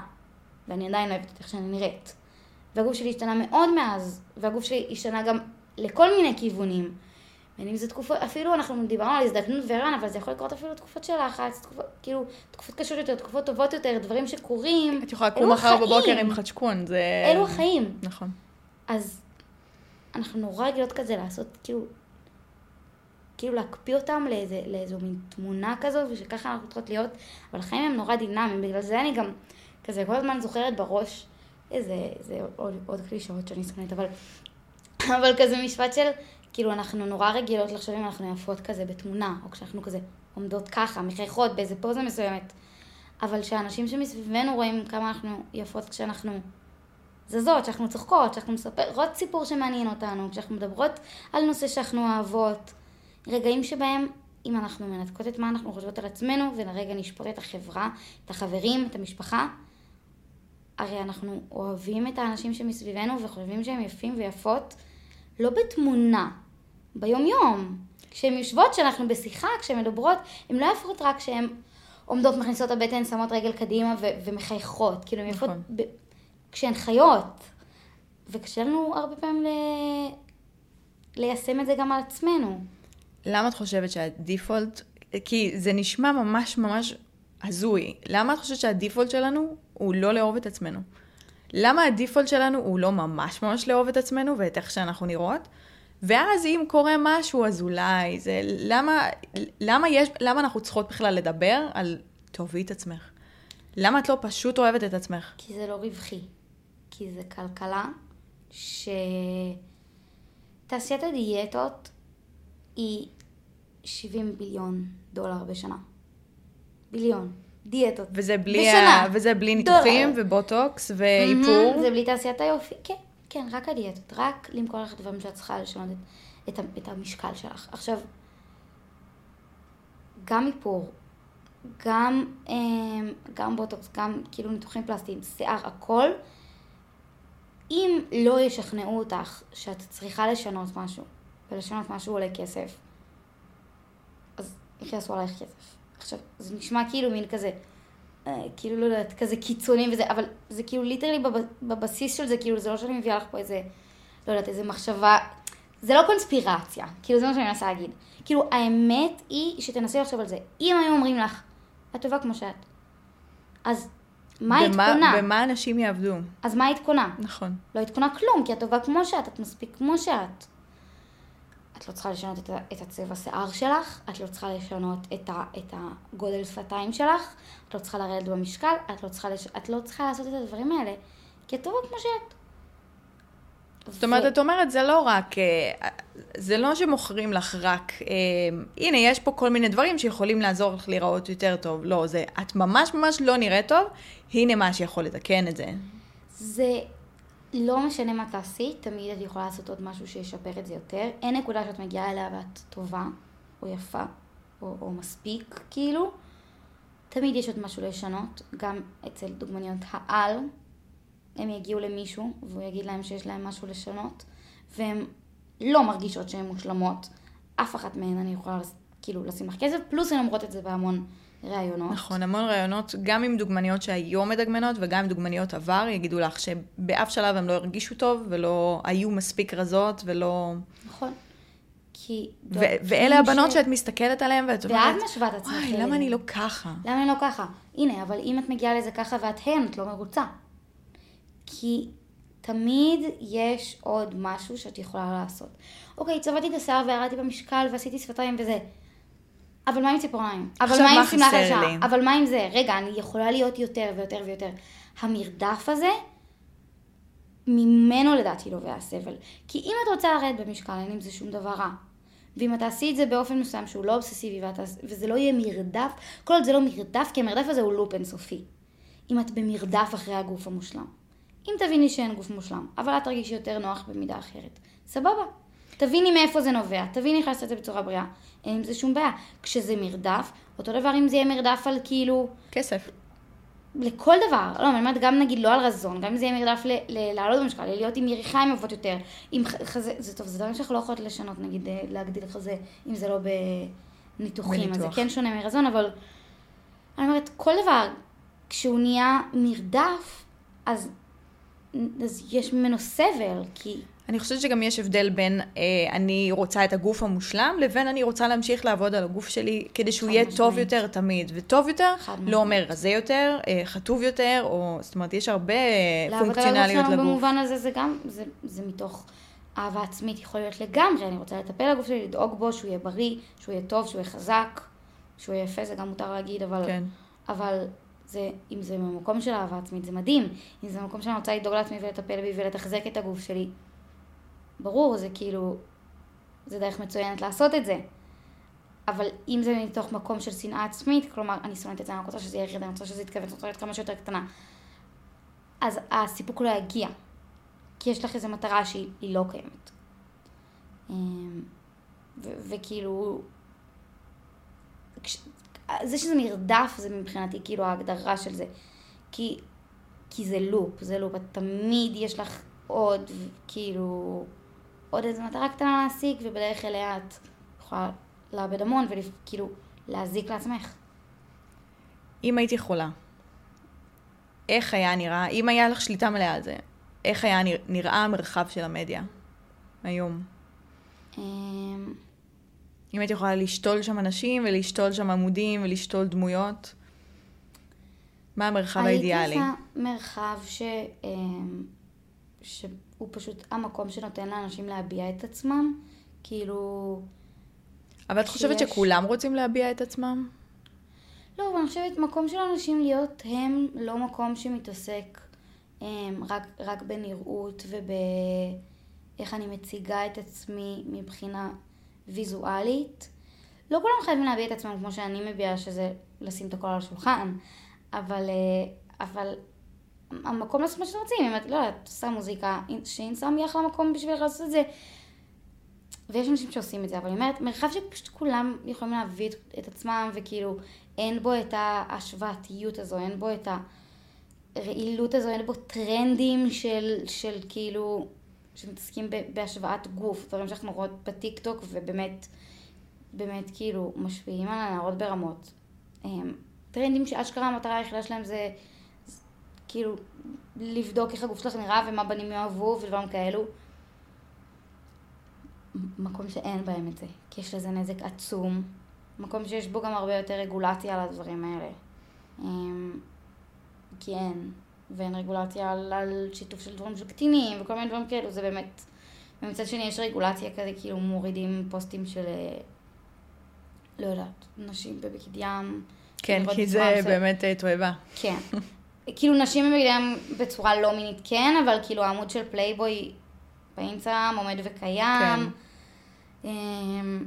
ואני עדיין אוהבת את איך שאני נראית. והגוף שלי השתנה מאוד מאז, והגוף שלי השתנה גם לכל מיני כיוונים. בין אם זה תקופות, אפילו אנחנו דיברנו על הזדקנות והיריון, אבל זה יכול לקרות אפילו תקופות של לחץ, תקופות, כאילו, תקופות קשות יותר, תקופות טובות יותר, דברים שקורים. את יכולה לקום מחר בבוקר עם חדשקון, זה... אלו החיים. נכון. אז אנחנו נורא רגילות כזה לעשות, כאילו, כאילו להקפיא אותם לאיזה, לאיזו מין תמונה כזו, ושככה אנחנו צריכות להיות, אבל החיים הם נורא דינמיים, בגלל זה אני גם כזה כל הזמן זוכרת בראש איזה, איזה עוד, עוד קלישאות שאני שונאת, אבל, אבל כזה משפט של, כאילו אנחנו נורא רגילות לחשוב אם אנחנו יפות כזה בתמונה, או כשאנחנו כזה עומדות ככה, מחייכות באיזה פוזה מסוימת, אבל שאנשים שמסביבנו רואים כמה אנחנו יפות כשאנחנו זזות, שאנחנו צוחקות, שאנחנו מספרות סיפור שמעניין אותנו, כשאנחנו מדברות על נושא שאנחנו אוהבות. רגעים שבהם אם אנחנו מנתקות את מה אנחנו חושבות על עצמנו, ולרגע נשפוט את החברה, את החברים, את המשפחה, הרי אנחנו אוהבים את האנשים שמסביבנו וחושבים שהם יפים ויפות, לא בתמונה, ביום-יום. כשהן יושבות, כשאנחנו בשיחה, כשהן מדברות, הן לא יפות רק כשהן עומדות, מכניסות הבטן, שמות רגל קדימה ו- ומחייכות. כאילו, הן יפות נכון. ב- כשהן חיות. וקשה לנו הרבה פעמים ל- ליישם את זה גם על עצמנו. למה את חושבת שהדיפולט, כי זה נשמע ממש ממש הזוי, למה את חושבת שהדיפולט שלנו הוא לא לאהוב את עצמנו? למה הדיפולט שלנו הוא לא ממש ממש לאהוב את עצמנו ואת איך שאנחנו נראות? ואז אם קורה משהו, אז אולי זה... למה, למה, יש, למה אנחנו צריכות בכלל לדבר על תאהבי את עצמך? למה את לא פשוט אוהבת את עצמך? כי זה לא רווחי. כי זה כלכלה ש... תעשיית הדיאטות היא 70 ביליון דולר בשנה. ביליון. דיאטות. וזה בלי, בשנה. ה... וזה בלי ניתוחים דולר. ובוטוקס ואיפור. מהמם, זה בלי תעשיית היופי. כן, כן, רק הדיאטות. רק למכור לך דברים שאת צריכה לשנות את, את, את המשקל שלך. עכשיו, גם איפור, גם, אמ, גם בוטוקס, גם כאילו ניתוחים פלסטיים, שיער, הכל, אם לא ישכנעו אותך שאת צריכה לשנות משהו, ולשנות משהו עולה כסף, אז איך יעשו עלייך כסף? עכשיו, זה נשמע כאילו מין כזה, כאילו לא יודעת, כזה קיצוני וזה, אבל זה כאילו literally בב, בבסיס של זה, כאילו זה לא שאני מביאה לך פה איזה, לא יודעת, איזה מחשבה, זה לא קונספירציה, כאילו זה מה שאני מנסה להגיד. כאילו האמת היא שתנסי לחשוב על זה. אם היו אומרים לך, את טובה כמו שאת, אז מה היית במה- אנשים יעבדו? אז מה היית קונה? נכון. לא היית קונה כלום, כי את טובה כמו שאת, את מספיק כמו שאת. את לא צריכה לשנות את, את הצבע שיער שלך, את לא צריכה לשנות את, ה, את הגודל שפתיים שלך, את לא צריכה לרדת במשקל, את לא צריכה, לש... את לא צריכה לעשות את הדברים האלה, כי את טובה כמו שאת. זאת אומרת, את אומרת, זה לא רק, אה, זה לא שמוכרים לך רק, אה, הנה, יש פה כל מיני דברים שיכולים לעזור לך להיראות יותר טוב. לא, זה, את ממש ממש לא נראית טוב, הנה מה שיכול לתקן את זה. זה לא משנה מה תעשי, תמיד את יכולה לעשות עוד משהו שישפר את זה יותר. אין נקודה שאת מגיעה אליה ואת טובה, או יפה, או, או מספיק, כאילו. תמיד יש עוד משהו לשנות, גם אצל דוגמניות העל, הם יגיעו למישהו, והוא יגיד להם שיש להם משהו לשנות, והן לא מרגישות שהן מושלמות. אף אחת מהן אני יכולה כאילו לשים לך כסף, פלוס הן אומרות את זה בהמון ראיונות. נכון, המון רעיונות, גם עם דוגמניות שהיום מדגמנות וגם עם דוגמניות עבר, יגידו לך שבאף שלב הם לא הרגישו טוב ולא היו מספיק רזות ולא... נכון. כי... ו- ואלה הבנות ש- שאת מסתכלת עליהן ואת אומרת, ואת משווה את עצמך וואי. למה אני לא ככה? למה אני לא ככה? הנה, אבל אם את מגיעה לזה ככה ואת הן, את לא מרוצה. כי תמיד יש עוד משהו שאת יכולה לעשות. אוקיי, צבעתי את השיער וירדתי במשקל ועשיתי שפתיים וזה. אבל מה עם ציפורניים? אבל מה עם שמלה חדשה? אבל מה עם זה? רגע, אני יכולה להיות יותר ויותר ויותר. המרדף הזה, ממנו לדעתי נובע הסבל. כי אם את רוצה לרדת במשקל, אין עם זה שום דבר רע. ואם את תעשי את זה באופן מסוים שהוא לא אובססיבי, ואת, וזה לא יהיה מרדף, כל עוד זה לא מרדף, כי המרדף הזה הוא לופ אינסופי. אם את במרדף אחרי הגוף המושלם. אם תביני שאין גוף מושלם, אבל את תרגישי יותר נוח במידה אחרת, סבבה. תביני מאיפה זה נובע, תביני איך לעשות את זה בצורה בריאה, אין עם זה שום בעיה. כשזה מרדף, אותו דבר אם זה יהיה מרדף על כאילו... כסף. לכל דבר, לא, אני אומרת גם נגיד לא על רזון, גם אם זה יהיה מרדף לעלות במשקל, להיות עם יריחיים יפות יותר, עם חזה, זה טוב, זה דברים שאנחנו לא יכולות לשנות, נגיד אה, להגדיל חזה, אם זה לא בניתוחים, אז זה כן שונה מרזון, אבל אני אומרת, כל דבר, כשהוא נהיה מרדף, אז, אז יש ממנו סבל, כי אני חושבת שגם יש הבדל בין אה, אני רוצה את הגוף המושלם, לבין אני רוצה להמשיך לעבוד על הגוף שלי כדי שהוא יהיה משמעית. טוב יותר תמיד. וטוב יותר לא אומר רזה יותר, אה, חטוב יותר, או זאת אומרת, יש הרבה פונקציונליות לגוף. במובן הזה זה גם, זה, זה מתוך אהבה עצמית יכול להיות לגמרי. אני רוצה לטפל לגוף שלי, לדאוג בו, שהוא יהיה בריא, שהוא יהיה טוב, שהוא יהיה חזק, שהוא יהיה יפה, זה גם מותר להגיד, אבל... כן. אבל זה, אם זה ממקום של אהבה עצמית, זה מדהים. אם זה ממקום שאני רוצה לדאוג לעצמי ולטפל בי ולתחזק את הגוף שלי, ברור, זה כאילו, זה דרך מצוינת לעשות את זה. אבל אם זה מתוך מקום של שנאה עצמית, כלומר, אני שונאת את זה, אני רוצה שזה יהיה יריד, אני רוצה שזה יתכווץ, אני רוצה להיות כמה שיותר קטנה, אז הסיפוק לא יגיע. כי יש לך איזו מטרה שהיא לא קיימת. אמ, וכאילו, זה שזה מרדף זה מבחינתי כאילו ההגדרה של זה. כי, כי זה לופ, זה לופ, תמיד יש לך עוד, כאילו, עוד איזו מטרה קטנה להשיג, ובדרך אליה את יכולה לאבד המון וכאילו להזיק לעצמך. אם היית יכולה, איך היה נראה, אם היה לך שליטה מלאה על זה, איך היה נראה המרחב של המדיה היום? אמ, אם היית יכולה לשתול שם אנשים ולשתול שם עמודים ולשתול דמויות, מה המרחב האידיאלי? הייתי עושה מרחב ש... שהוא פשוט המקום שנותן לאנשים להביע את עצמם, כאילו... אבל את חושבת שיש... שכולם רוצים להביע את עצמם? לא, אבל אני חושבת מקום של אנשים להיות הם לא מקום שמתעסק הם, אמ, רק, רק בנראות ובאיך אני מציגה את עצמי מבחינה ויזואלית. לא כולם חייבים להביע את עצמם כמו שאני מביעה, שזה לשים את הכל על השולחן, אבל, אה, אבל המקום לעשות מה שאתם רוצים, אם את, לא יודעת, עושה מוזיקה, שאינסטגרם יהיה אחלה מקום בשביל לעשות את זה. ויש אנשים שעושים את זה, אבל אני אומרת, מרחב שפשוט כולם יכולים להביא את, את עצמם, וכאילו, אין בו את ההשוואתיות הזו, אין בו את הרעילות הזו, אין בו טרנדים של, של כאילו, שמתעסקים בהשוואת גוף, דברים שאנחנו רואות בטיקטוק, ובאמת, באמת כאילו, משפיעים על הנערות ברמות. טרנדים שאשכרה המטרה היחידה שלהם זה... כאילו, לבדוק איך הגוף שלך נראה ומה בנים יאהבו ודברים כאלו. מקום שאין בהם את זה, כי יש לזה נזק עצום. מקום שיש בו גם הרבה יותר רגולציה על הדברים האלה. אמ, כי אין, ואין רגולציה על, על שיתוף של דברים של קטינים וכל מיני דברים כאלו, זה באמת... ומצד שני יש רגולציה כזה, כאילו מורידים פוסטים של, אה, לא יודעת, נשים בבגד ים. כן, כי זה באמת אה, תועבה. כן. כאילו נשים בבגד ים בצורה לא מינית כן, אבל כאילו העמוד של פלייבוי באינסטגרם עומד וקיים. כן. אמ,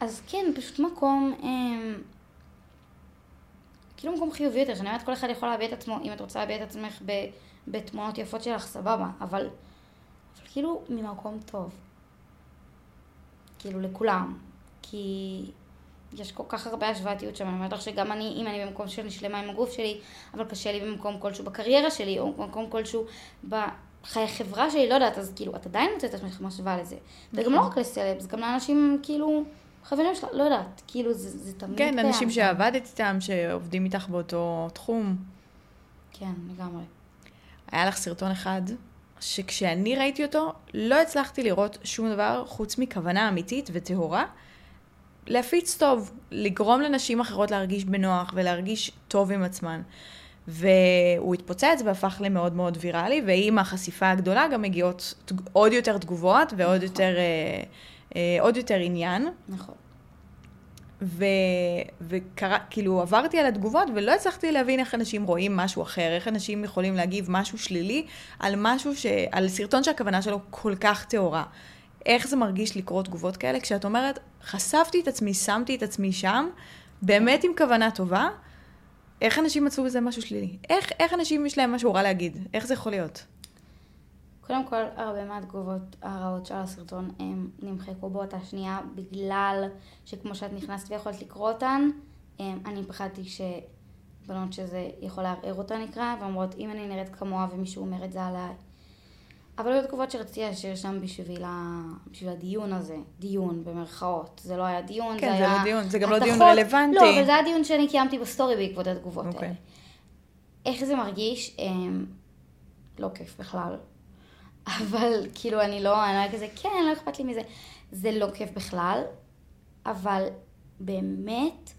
אז כן, פשוט מקום, אמ, כאילו מקום חיובי יותר, שאני אומרת כל אחד יכול להביע את עצמו, אם את רוצה להביע את עצמך בתמונות יפות שלך, סבבה, אבל, אבל כאילו ממקום טוב. כאילו לכולם. כי יש כל כך הרבה השוואתיות שם, אני אומרת לך שגם אני, אם אני במקום שאני שלמה עם הגוף שלי, אבל קשה לי במקום כלשהו בקריירה שלי, או במקום כלשהו בחיי חברה שלי, לא יודעת, אז כאילו, את עדיין מוצאת את עצמך משווה לזה. וגם לא נכון. רק לסלבס, גם לאנשים, כאילו, חברים שלך, לא יודעת, כאילו, זה, זה תמיד כן, אנשים שעבדת איתם, שעובדים איתך באותו תחום. כן, לגמרי. היה לך סרטון אחד, שכשאני ראיתי אותו, לא הצלחתי לראות שום דבר חוץ מכוונה אמיתית וטהורה. להפיץ טוב, לגרום לנשים אחרות להרגיש בנוח ולהרגיש טוב עם עצמן. והוא התפוצץ והפך למאוד מאוד ויראלי, ועם החשיפה הגדולה גם מגיעות עוד יותר תגובות ועוד נכון. יותר, אה, אה, עוד יותר עניין. נכון. ו... וקרא, כאילו עברתי על התגובות ולא הצלחתי להבין איך אנשים רואים משהו אחר, איך אנשים יכולים להגיב משהו שלילי על משהו ש... על סרטון שהכוונה שלו כל כך טהורה. איך זה מרגיש לקרוא תגובות כאלה, כשאת אומרת, חשפתי את עצמי, שמתי את עצמי שם, באמת עם כוונה טובה, איך אנשים מצאו בזה משהו שלילי? איך, איך אנשים יש להם משהו רע להגיד? איך זה יכול להיות? קודם כל, הרבה מהתגובות הרעות של הסרטון הם נמחקו באותה שנייה, בגלל שכמו שאת נכנסת ויכולת לקרוא אותן, אני פחדתי שבנות שזה יכול לערער אותה נקרא, ואומרות, אם אני נראית כמוה ומישהו אומר את זה עליי. אבל היו תגובות שרציתי להשאיר שם בשביל, ה... בשביל הדיון הזה, דיון במרכאות. זה לא היה דיון, כן, זה, זה היה... לא דיון, זה גם לא התחות... דיון רלוונטי. לא, אבל זה היה דיון שאני קיימתי בסטורי בעקבות התגובות אוקיי. האלה. איך זה מרגיש? אמ, לא כיף בכלל. אבל כאילו אני לא, אני לא כזה, כן, לא אכפת לי מזה. זה לא כיף בכלל, אבל באמת,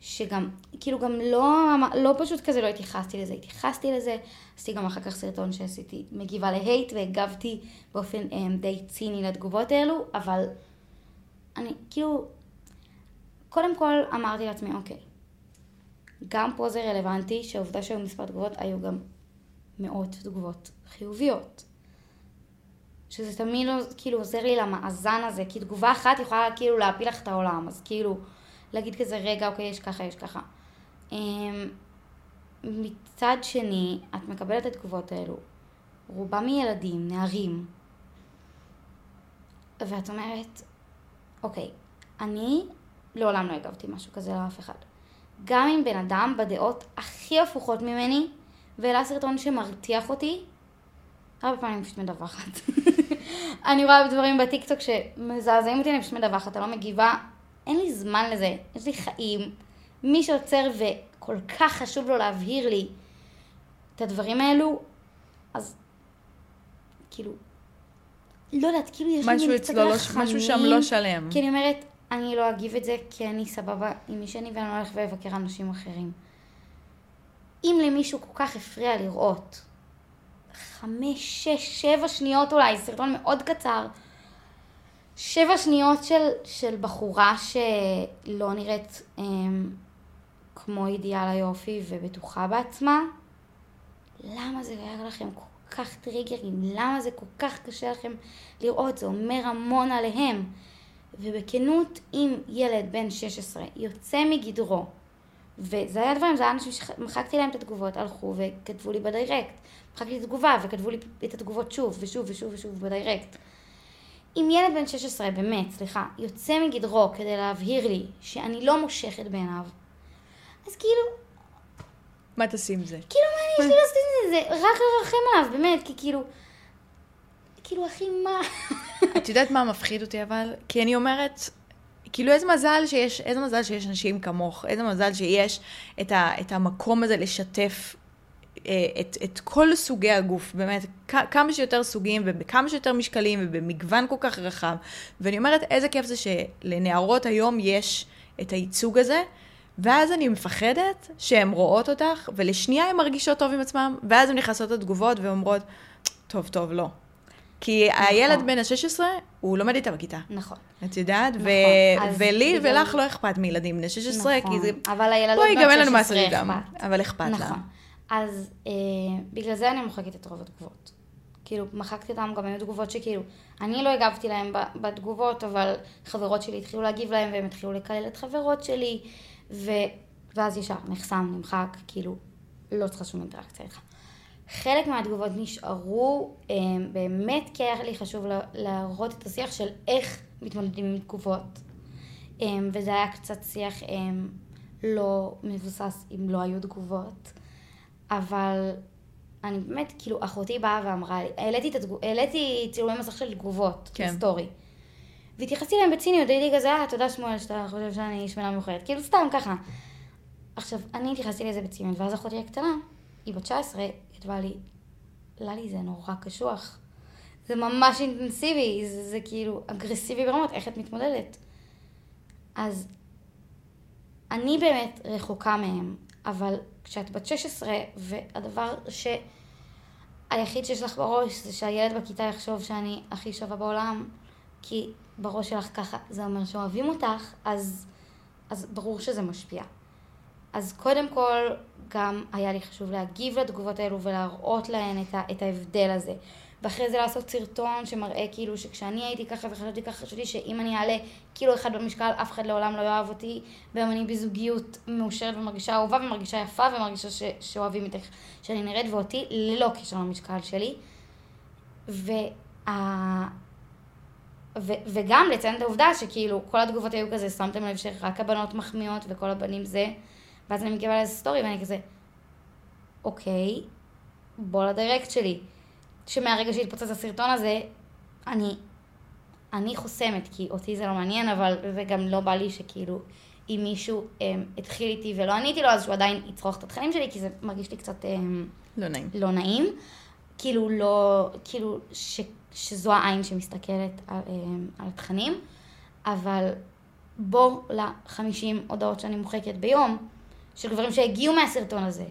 שגם, כאילו גם לא, לא פשוט כזה לא התייחסתי לזה, התייחסתי לזה, עשיתי גם אחר כך סרטון שעשיתי מגיבה להייט והגבתי באופן um, די ציני לתגובות האלו, אבל אני כאילו, קודם כל אמרתי לעצמי, אוקיי, גם פה זה רלוונטי, שהעובדה שהיו מספר תגובות, היו גם מאות תגובות חיוביות. שזה תמיד לא, כאילו עוזר לי למאזן הזה, כי תגובה אחת יכולה כאילו להפיל לך את העולם, אז כאילו להגיד כזה רגע, אוקיי, יש ככה, יש ככה. אמ, מצד שני, את מקבלת את התגובות האלו, רובם מילדים, נערים, ואת אומרת, אוקיי, אני לעולם לא הגבתי משהו כזה לאף אחד. גם אם בן אדם בדעות הכי הפוכות ממני, והעלה סרטון שמרתיח אותי, הרבה פעמים אני פשוט מדווחת. אני רואה דברים בטיקטוק שמזעזעים אותי, אני פשוט מדווחת, אני לא מגיבה. אין לי זמן לזה, יש לי חיים. מי שעוצר וכל כך חשוב לו להבהיר לי את הדברים האלו, אז כאילו, לא יודעת, כאילו יש לי משהו אצלו, לא, משהו שם לא שלם. כי אני אומרת, אני לא אגיב את זה כי אני סבבה עם מי שאני ואני לא הולך ואבקר אנשים אחרים. אם למישהו כל כך הפריע לראות חמש, שש, שבע שניות אולי, סרטון מאוד קצר. שבע שניות של, של בחורה שלא נראית אמ, כמו אידיאל היופי ובטוחה בעצמה. למה זה היה לכם כל כך טריגרים? למה זה כל כך קשה לכם לראות? זה אומר המון עליהם. ובכנות, אם ילד בן 16 יוצא מגדרו, וזה היה דברים, זה היה אנשים שמחקתי להם את התגובות, הלכו וכתבו לי בדיירקט. מחקתי את התגובה וכתבו לי את התגובות שוב ושוב ושוב ושוב בדיירקט. אם ילד בן 16, באמת, סליחה, יוצא מגדרו כדי להבהיר לי שאני לא מושכת בעיניו, אז כאילו... מה תעשי עם זה? כאילו, מה אני יש לי לעשות עם זה? זה רק לרחם עליו, באמת, כי כאילו... כאילו, אחי, מה? את יודעת מה מפחיד אותי אבל? כי אני אומרת, כאילו איזה מזל שיש, איזה מזל שיש אנשים כמוך, איזה מזל שיש את, ה, את המקום הזה לשתף את, את כל סוגי הגוף, באמת, כמה שיותר סוגים ובכמה שיותר משקלים ובמגוון כל כך רחב. ואני אומרת, איזה כיף זה שלנערות היום יש את הייצוג הזה, ואז אני מפחדת שהן רואות אותך, ולשנייה הן מרגישות טוב עם עצמן, ואז הן נכנסות לתגובות ואומרות, טוב, טוב, לא. כי נכון. הילד בן ה-16, הוא לומד איתה בכיתה. נכון. את יודעת? נכון. ו- ולי בגלל... ולך לא אכפת מילדים בני 16, נכון. כי זה... אבל הילדות בת 16 אכפת. אבל אכפת נכון. לה. אז אה, בגלל זה אני מוחקת את רוב התגובות. כאילו, מחקתי אותם, גם היו תגובות שכאילו, אני לא הגבתי להם בתגובות, אבל חברות שלי התחילו להגיב להם, והם התחילו לקלל את חברות שלי, ו... ואז ישר נחסם, נמחק, כאילו, לא צריכה שום אינטראקציה איתך. חלק מהתגובות נשארו אה, באמת כי היה לי חשוב להראות את השיח של איך מתמודדים עם תגובות. אה, וזה היה קצת שיח אה, לא מבוסס אם לא היו תגובות. אבל אני באמת, כאילו, אחותי באה ואמרה לי, העליתי, התגוב, העליתי צילומי מסך של תגובות, כן. סטורי. והתייחסתי להם בציניות, הייתי כזה, אה, תודה שמואל שאתה חושב שאני שמנה מאוחרת. כאילו, סתם ככה. עכשיו, אני התייחסתי לזה בציניות, ואז אחותי הקטנה, היא בת 19, כתבה לי, ללי, זה נורא קשוח. זה ממש אינטנסיבי, זה, זה כאילו אגרסיבי ברמות, איך את מתמודדת? אז אני באמת רחוקה מהם, אבל כשאת בת 16, והדבר שהיחיד שיש לך בראש זה שהילד בכיתה יחשוב שאני הכי שווה בעולם, כי בראש שלך ככה, זה אומר שאוהבים אותך, אז, אז ברור שזה משפיע. אז קודם כל, גם היה לי חשוב להגיב לתגובות האלו ולהראות להן את, ה, את ההבדל הזה. ואחרי זה לעשות סרטון שמראה כאילו שכשאני הייתי ככה וחשבתי ככה, חשבתי שאם אני אעלה קילו אחד במשקל, אף אחד לעולם לא יאהב אותי, והיום אני בזוגיות מאושרת ומרגישה אהובה ומרגישה יפה ומרגישה ש... שאוהבים את איך שאני נראית, ואותי ללא קשר למשקל שלי. וה... ו- וגם לציין את העובדה שכאילו כל התגובות היו כזה, שמתם לב שרק הבנות מחמיאות וכל הבנים זה, ואז אני מגיבה לאיזה סטורי ואני כזה, אוקיי, בוא לדירקט שלי. שמהרגע שהתפוצץ הסרטון הזה, אני, אני חוסמת, כי אותי זה לא מעניין, אבל, וגם לא בא לי שכאילו, אם מישהו הם, התחיל איתי ולא עניתי לו, אז שהוא עדיין יצרוך את התכנים שלי, כי זה מרגיש לי קצת... הם, לא נעים. לא נעים. כאילו לא, כאילו ש, שזו העין שמסתכלת על, אמ, על התכנים, אבל בוא לחמישים הודעות שאני מוחקת ביום, של גברים שהגיעו מהסרטון הזה.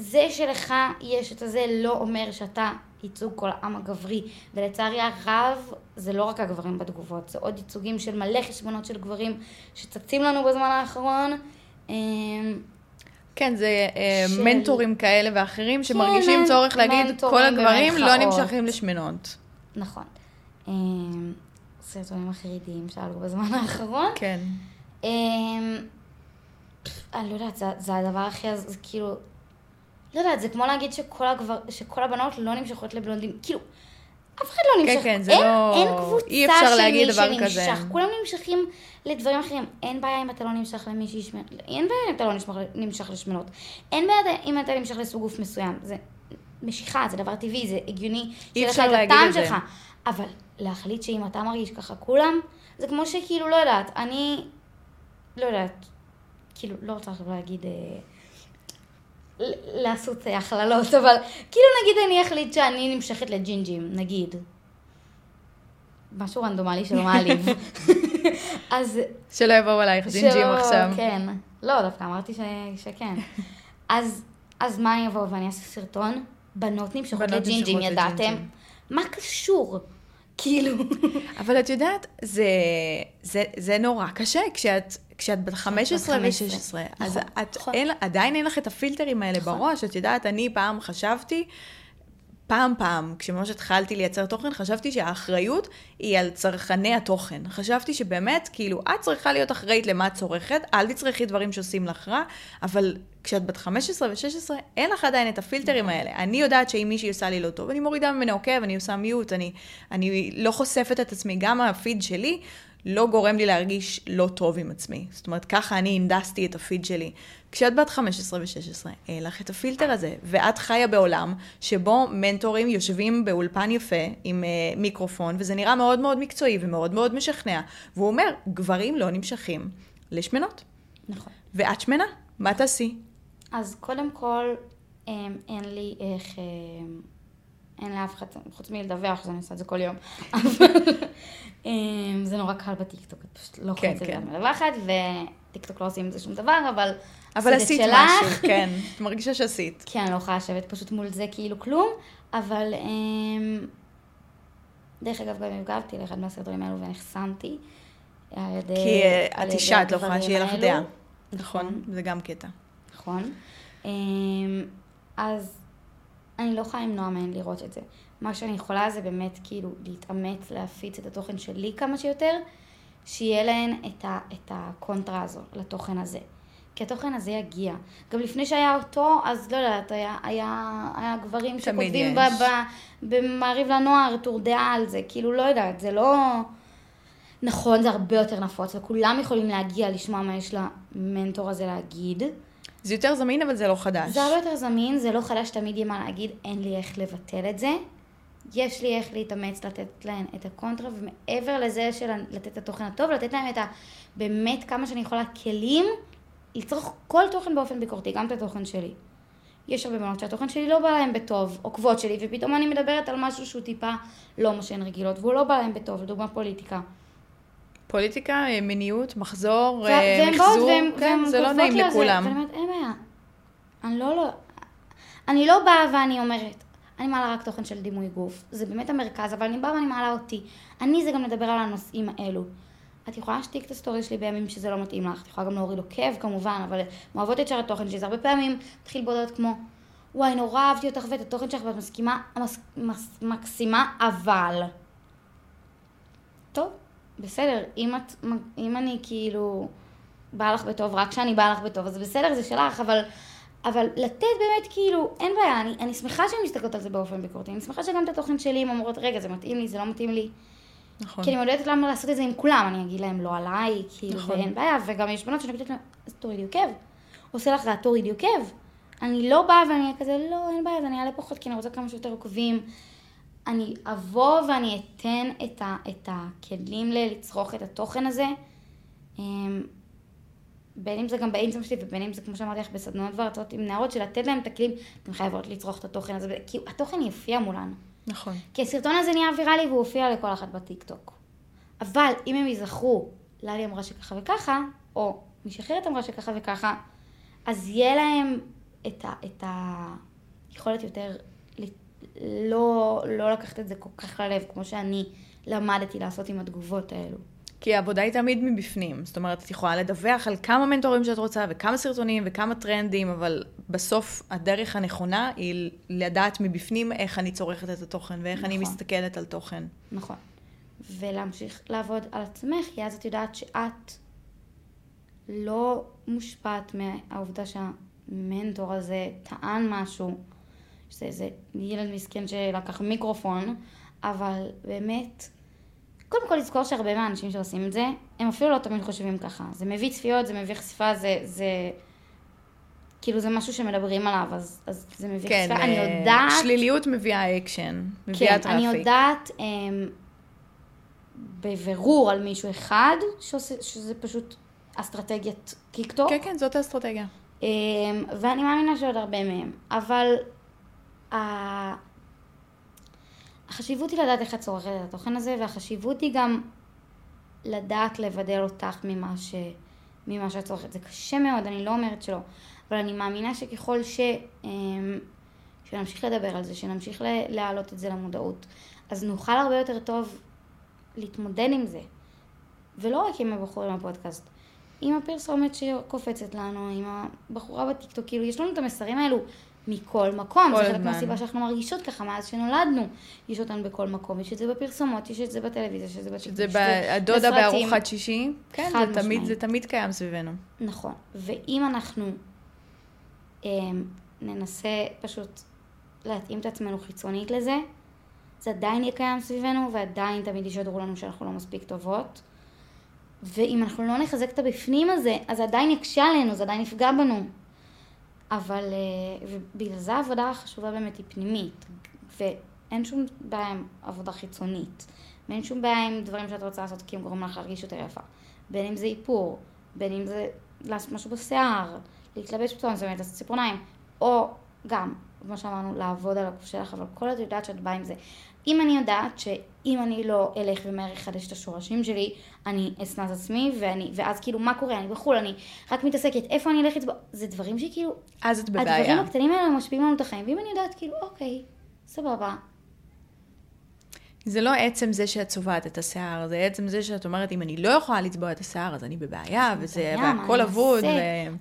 זה שלך יש את הזה לא אומר שאתה ייצוג כל העם הגברי, ולצערי הרב זה לא רק הגברים בתגובות, זה עוד ייצוגים של מלא חשבונות של גברים שצצים לנו בזמן האחרון. אמ, כן, זה אה, של- מנטורים כאלה ואחרים שמרגישים מנ- צורך להגיד, כל הגברים לא במרכאות." נמשכים לשמנות. נכון. אמ, סרטונים החרידיים שעלו בזמן האחרון. כן. אמ, אני לא יודעת, זה, זה הדבר הכי, זה כאילו, לא יודעת, זה כמו להגיד שכל, הגבר, שכל הבנות לא נמשכות לבלונדים, כאילו, אף אחד לא כן, נמשך, כן, זה אין, לא- אין קבוצה אי אפשר של להגיד מי דבר שנמשך, כזה. כולם נמשכים לדברים אחרים, אין בעיה אם אתה לא נמשך למישהי שמנת, אין בעיה אם אתה לא נמשך, נמשך לשמנות, אין בעיה אם אתה נמשך לסוג גוף מסוים, זה משיכה, זה דבר טבעי, זה הגיוני, אי אפשר להגיד את זה. שלך, אבל להחליט שאם אתה מרגיש ככה כולם, זה כמו שכאילו, לא יודעת, אני, לא יודעת, כאילו, לא רוצה עכשיו להגיד, אה, לעשות אה, הכללות, אבל כאילו נגיד אני אחליט שאני נמשכת לג'ינג'ים, נגיד. משהו רנדומלי שלא מעליב. אז... שלא יבואו עלייך ג'ינג'ים שלא- עכשיו. כן. לא, דווקא אמרתי ש... שכן. אז, אז מה אני אבוא ואני אעשה סרטון? בנות נמשכות לג'ינג'ים, ידעתם? מה קשור? כאילו... אבל את יודעת, זה, זה, זה נורא קשה כשאת, כשאת בת 15 בת 15. ו-16. אז נכון, את, נכון. אין, עדיין אין לך את הפילטרים האלה נכון. בראש. את יודעת, אני פעם חשבתי, פעם פעם, כשממש התחלתי לייצר תוכן, חשבתי שהאחריות היא על צרכני התוכן. חשבתי שבאמת, כאילו, את צריכה להיות אחראית למה את צורכת, אל תצרכי דברים שעושים לך רע, אבל כשאת בת 15 ו-16, אין לך עדיין את הפילטרים האלה. אני יודעת שאם מישהי עושה לי לא טוב, אני מורידה ממנה עוקב, אני עושה מיוט, אני, אני לא חושפת את עצמי. גם הפיד שלי לא גורם לי להרגיש לא טוב עם עצמי. זאת אומרת, ככה אני הנדסתי את הפיד שלי. כשאת בת 15 ו-16, אין לך את הפילטר הזה, ואת חיה בעולם שבו מנטורים יושבים באולפן יפה עם uh, מיקרופון, וזה נראה מאוד מאוד מקצועי ומאוד מאוד משכנע, והוא אומר, גברים לא נמשכים לשמנות. נכון. ואת שמנה, מה תעשי? אז קודם כל, אמ, אין לי איך, אמ, אין לאף אחד, חוץ מלדווח שאני עושה את זה כל יום, אבל אמ, זה נורא קל בטיקטוק, את פשוט לא כן, חוצת כן. את מדווחת, וטיקטוק לא עושים עם זה שום דבר, אבל... אבל עשית שלך. משהו, כן. את מרגישה שעשית. כן, אני לא יכולה לשבת פשוט מול זה כאילו כלום, אבל... אמ, דרך אגב, גם הגבתי לאחד מהסרטונים האלו ונחסמתי. על ידי... כי אה, את אישה, את לא יכולה שיהיה לך. דעה. נכון. נכון? זה גם קטע. נכון. אמ, אז אני לא יכולה למנוע מהן לראות את זה. מה שאני יכולה זה באמת כאילו להתאמץ להפיץ את התוכן שלי כמה שיותר, שיהיה להן את, ה, את הקונטרה הזו לתוכן הזה. כי התוכן הזה יגיע. גם לפני שהיה אותו, אז לא יודעת, היה, היה, היה גברים שכותבים ב, יש. ב, במעריב לנוער טור דעה על זה, כאילו לא יודעת, זה לא... נכון, זה הרבה יותר נפוץ, וכולם יכולים להגיע לשמוע מה יש למנטור הזה להגיד. זה יותר זמין, אבל זה לא חדש. זה הרבה יותר זמין, זה לא חדש, תמיד יהיה מה להגיד, אין לי איך לבטל את זה. יש לי איך להתאמץ לתת להן את הקונטרה, ומעבר לזה של לתת את התוכן הטוב, לתת להן את ה... באמת כמה שאני יכולה כלים, לצרוך כל תוכן באופן ביקורתי, גם את התוכן שלי. יש הרבה בנות שהתוכן שלי לא בא להם בטוב, עוקבות שלי, ופתאום אני מדברת על משהו שהוא טיפה לא מה שהן רגילות, והוא לא בא להם בטוב, לדוגמה פוליטיקה. פוליטיקה, אה, מיניות, מחזור, ו- אה, מחזור, והן- כן, והן זה לא נעים לכולם. ואני אומרת, אין בעיה. אני לא, לא, אני לא באה ואני אומרת, אני מעלה רק תוכן של דימוי גוף, זה באמת המרכז, אבל אני באה ואני מעלה אותי. אני זה גם לדבר על הנושאים האלו. את יכולה להשתיק את הסטורי שלי בימים שזה לא מתאים לך, את יכולה גם להוריד עוקב כמובן, אבל אוהבות את שאר התוכן שלי, זה הרבה פעמים מתחיל בהודעות כמו, וואי, נורא אהבתי אותך ואת התוכן שלך, ואת מסכימה, מס, מס, מקסימה, אבל... טוב, בסדר, אם, את, אם אני כאילו באה לך בטוב, רק כשאני באה לך בטוב, אז בסדר, זה שלך, אבל, אבל לתת באמת כאילו, אין בעיה, אני, אני שמחה שהן מסתכלות על זה באופן ביקורתי, אני שמחה שגם את התוכן שלי הן אומרות, רגע, זה מתאים לי, זה לא מתאים לי. נכון. כי אני יודעת למה לעשות את זה עם כולם, אני אגיד להם לא עליי, כאילו, נכון. ואין בעיה, וגם יש בנות שאני אגיד להם, אז תורידי עוקב. עושה לך רע, תורידי עוקב. אני לא באה ואני אהיה כזה, לא, אין בעיה, אז אני אעלה פחות, כי אני רוצה כמה שיותר עוקבים. אני אבוא ואני אתן את, ה, את הכלים לצרוך את התוכן הזה. בין אם זה גם באינסטגרם שלי ובין אם זה, כמו שאמרתי לך, בסדנאות והרצאות עם נערות, של לתת להם את הכלים, אתן חייבות לצרוך את התוכן הזה, כי התוכן יופיע מולן. נכון. כי הסרטון הזה נהיה ויראלי והוא הופיע לכל אחת בטיקטוק. אבל אם הם ייזכרו, ללי אמרה שככה וככה, או מישהי אחרת אמרה שככה וככה, אז יהיה להם את, ה, את היכולת יותר ל- לא, לא לקחת את זה כל כך ללב, כמו שאני למדתי לעשות עם התגובות האלו. כי העבודה היא תמיד מבפנים. זאת אומרת, את יכולה לדווח על כמה מנטורים שאת רוצה, וכמה סרטונים, וכמה טרנדים, אבל בסוף הדרך הנכונה היא לדעת מבפנים איך אני צורכת את התוכן, ואיך אני נכון. מסתכלת על תוכן. נכון. ולהמשיך לעבוד על עצמך, כי אז את יודעת שאת לא מושפעת מהעובדה שהמנטור הזה טען משהו, שזה איזה ילד מסכן שלקח מיקרופון, אבל באמת, קודם כל לזכור שהרבה מהאנשים שעושים את זה, הם אפילו לא תמיד חושבים ככה. זה מביא צפיות, זה מביא חשיפה, זה... זה... כאילו זה משהו שמדברים עליו, אז, אז זה מביא כן, חשיפה. אני אה, יודעת... שליליות מביאה אקשן, מביאה כן, traffic. אני יודעת אמ, בבירור על מישהו אחד, שעושה, שזה פשוט אסטרטגיית טיקטוק, כן, כן, זאת האסטרטגיה. אמ, ואני מאמינה שעוד הרבה מהם, אבל ה- החשיבות היא לדעת איך את צורכת את התוכן הזה, והחשיבות היא גם לדעת לבדל אותך ממה, ש... ממה שאת צורכת. זה קשה מאוד, אני לא אומרת שלא, אבל אני מאמינה שככל ש... אמ, שנמשיך לדבר על זה, שנמשיך להעלות את זה למודעות, אז נוכל הרבה יותר טוב להתמודד עם זה. ולא רק עם הבחורים בפודקאסט, עם הפרסומת שקופצת לנו, עם הבחורה בטיקטוק, כאילו יש לנו את המסרים האלו מכל מקום, כל זה חלק. מהסיבה שאנחנו מרגישות ככה מאז שנולדנו. יש אותנו בכל מקום, יש את זה בפרסומות, יש את זה בטלוויזיה, יש את זה בטיקטוק, שזה הדודה. בארוחת שישי. כן, זה תמיד. זה תמיד קיים סביבנו. נכון. ואם אנחנו אמ, ננסה פשוט להתאים את עצמנו חיצונית לזה, זה עדיין יהיה קיים סביבנו, ועדיין תמיד ישדרו לנו שאנחנו לא מספיק טובות. ואם אנחנו לא נחזק את הבפנים הזה, אז זה עדיין יקשה עלינו, זה עדיין יפגע בנו. אבל, אה, ובגלל זה העבודה החשובה באמת היא פנימית, ואין שום בעיה עם עבודה חיצונית, ואין שום בעיה עם דברים שאת רוצה לעשות כי הם גורמים לך להרגיש יותר יפה. בין אם זה איפור, בין אם זה לעשות משהו בשיער, להתלבש בצורה מסוימת, לעשות ציפורניים, או גם, כמו שאמרנו, לעבוד על הגוף שלך, אבל כל עוד יודעת שאת באה עם זה. אם אני יודעת שאם אני לא אלך ומהר אחדש את השורשים שלי, אני אשנא את עצמי, ואני, ואז כאילו, מה קורה? אני בחו"ל, אני רק מתעסקת, איפה אני אלך לצבוע? זה דברים שכאילו, אז את הדברים בבעיה. הקטנים האלה משפיעים לנו את החיים, ואם אני יודעת, כאילו, אוקיי, סבבה, זה לא עצם זה שאת צובעת את השיער, זה עצם זה שאת אומרת, אם אני לא יכולה לצבוע את השיער, אז אני בבעיה, וזה, והכל אני אבוד, ו...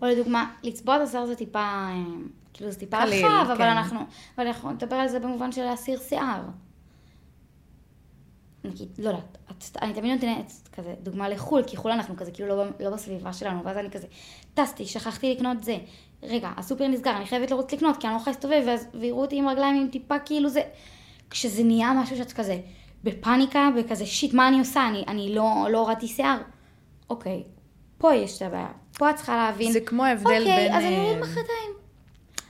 או לדוגמה, לצבוע את השיער זה טיפה, אה, כאילו זה טיפה רחב, אבל כן. אנחנו, אבל אנחנו נדבר על זה במובן של להסיר שיער. נגיד, לא יודעת, את- אני תמיד נותנת כזה דוגמה לחו"ל, כי חו"ל אנחנו כזה כאילו לא, לא בסביבה שלנו, ואז אני כזה, טסתי, שכחתי לקנות זה. רגע, הסופר נסגר, אני חייבת לרוץ לקנות, כי אני לא יכולה להסתובב, ואז ויראו אותי עם רגליים עם טיפה כאילו זה... כשזה נהיה משהו שאת כזה בפאניקה, וכזה שיט, מה אני עושה? אני, אני לא, לא הורדתי שיער. אוקיי, פה יש את הבעיה. פה את צריכה להבין. זה כמו ההבדל אוקיי, בין, אז אני אוריד אה, מחרתיים.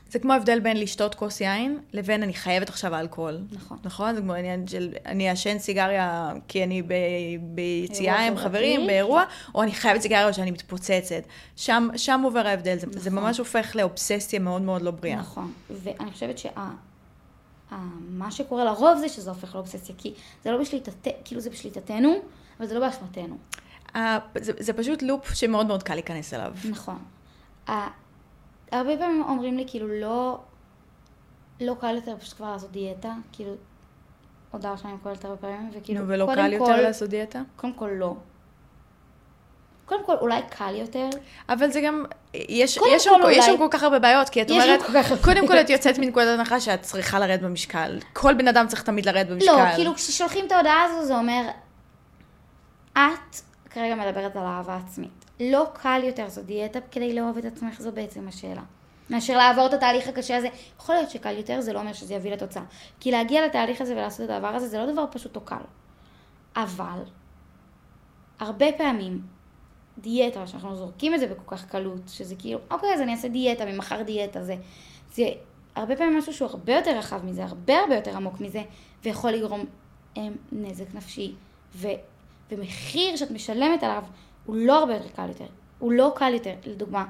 זה כמו ההבדל בין לשתות כוס יין, לבין אני חייבת עכשיו אלכוהול. נכון. נכון? זה כמו העניין של אני אעשן סיגריה כי אני ב, ביציאה עם חברתי. חברים, באירוע, או אני חייבת סיגריה או שאני מתפוצצת. שם, שם עובר ההבדל, זה, זה נכון. ממש הופך לאובססיה מאוד מאוד לא בריאה. נכון, ואני חושבת שה... מה שקורה לרוב זה שזה הופך לאובססיה, כי זה לא בשליטת... כאילו זה בשליטתנו, אבל זה לא באשמתנו. זה, זה פשוט לופ שמאוד מאוד קל להיכנס אליו. נכון. הרבה פעמים אומרים לי, כאילו, לא... לא קל יותר פשוט כבר לעשות דיאטה, כאילו, הודעה שאני מקבלת הרבה פעמים, וכאילו, נו, ולא קודם קל כל, יותר לעשות דיאטה? קודם כל לא. קודם כל, אולי קל יותר. אבל זה גם, יש, קודם יש, שם, כל יש אולי- שם כל כך הרבה בעיות, כי את אומרת, כל קודם כל את יוצאת מנקודת הנחה שאת צריכה לרדת במשקל. כל בן אדם צריך תמיד לרדת במשקל. לא, כאילו כששולחים את ההודעה הזו זה אומר, את כרגע מדברת על אהבה עצמית. לא קל יותר לעשות דיאטה כדי לאהוב את עצמך, זו בעצם השאלה. מאשר לעבור את התהליך הקשה הזה, יכול להיות שקל יותר, זה לא אומר שזה יביא לתוצאה. כי להגיע לתהליך הזה ולעשות את הדבר הזה, זה לא דבר פשוט או קל. אבל, הרבה פעמים, דיאטה, שאנחנו זורקים את זה בכל כך קלות, שזה כאילו, אוקיי, אז אני אעשה דיאטה, ממחר דיאטה, זה, זה הרבה פעמים משהו שהוא הרבה יותר רחב מזה, הרבה הרבה יותר עמוק מזה, ויכול לגרום הם, נזק נפשי, ו, ומחיר שאת משלמת עליו הוא לא הרבה יותר קל יותר, הוא לא קל יותר. לדוגמה,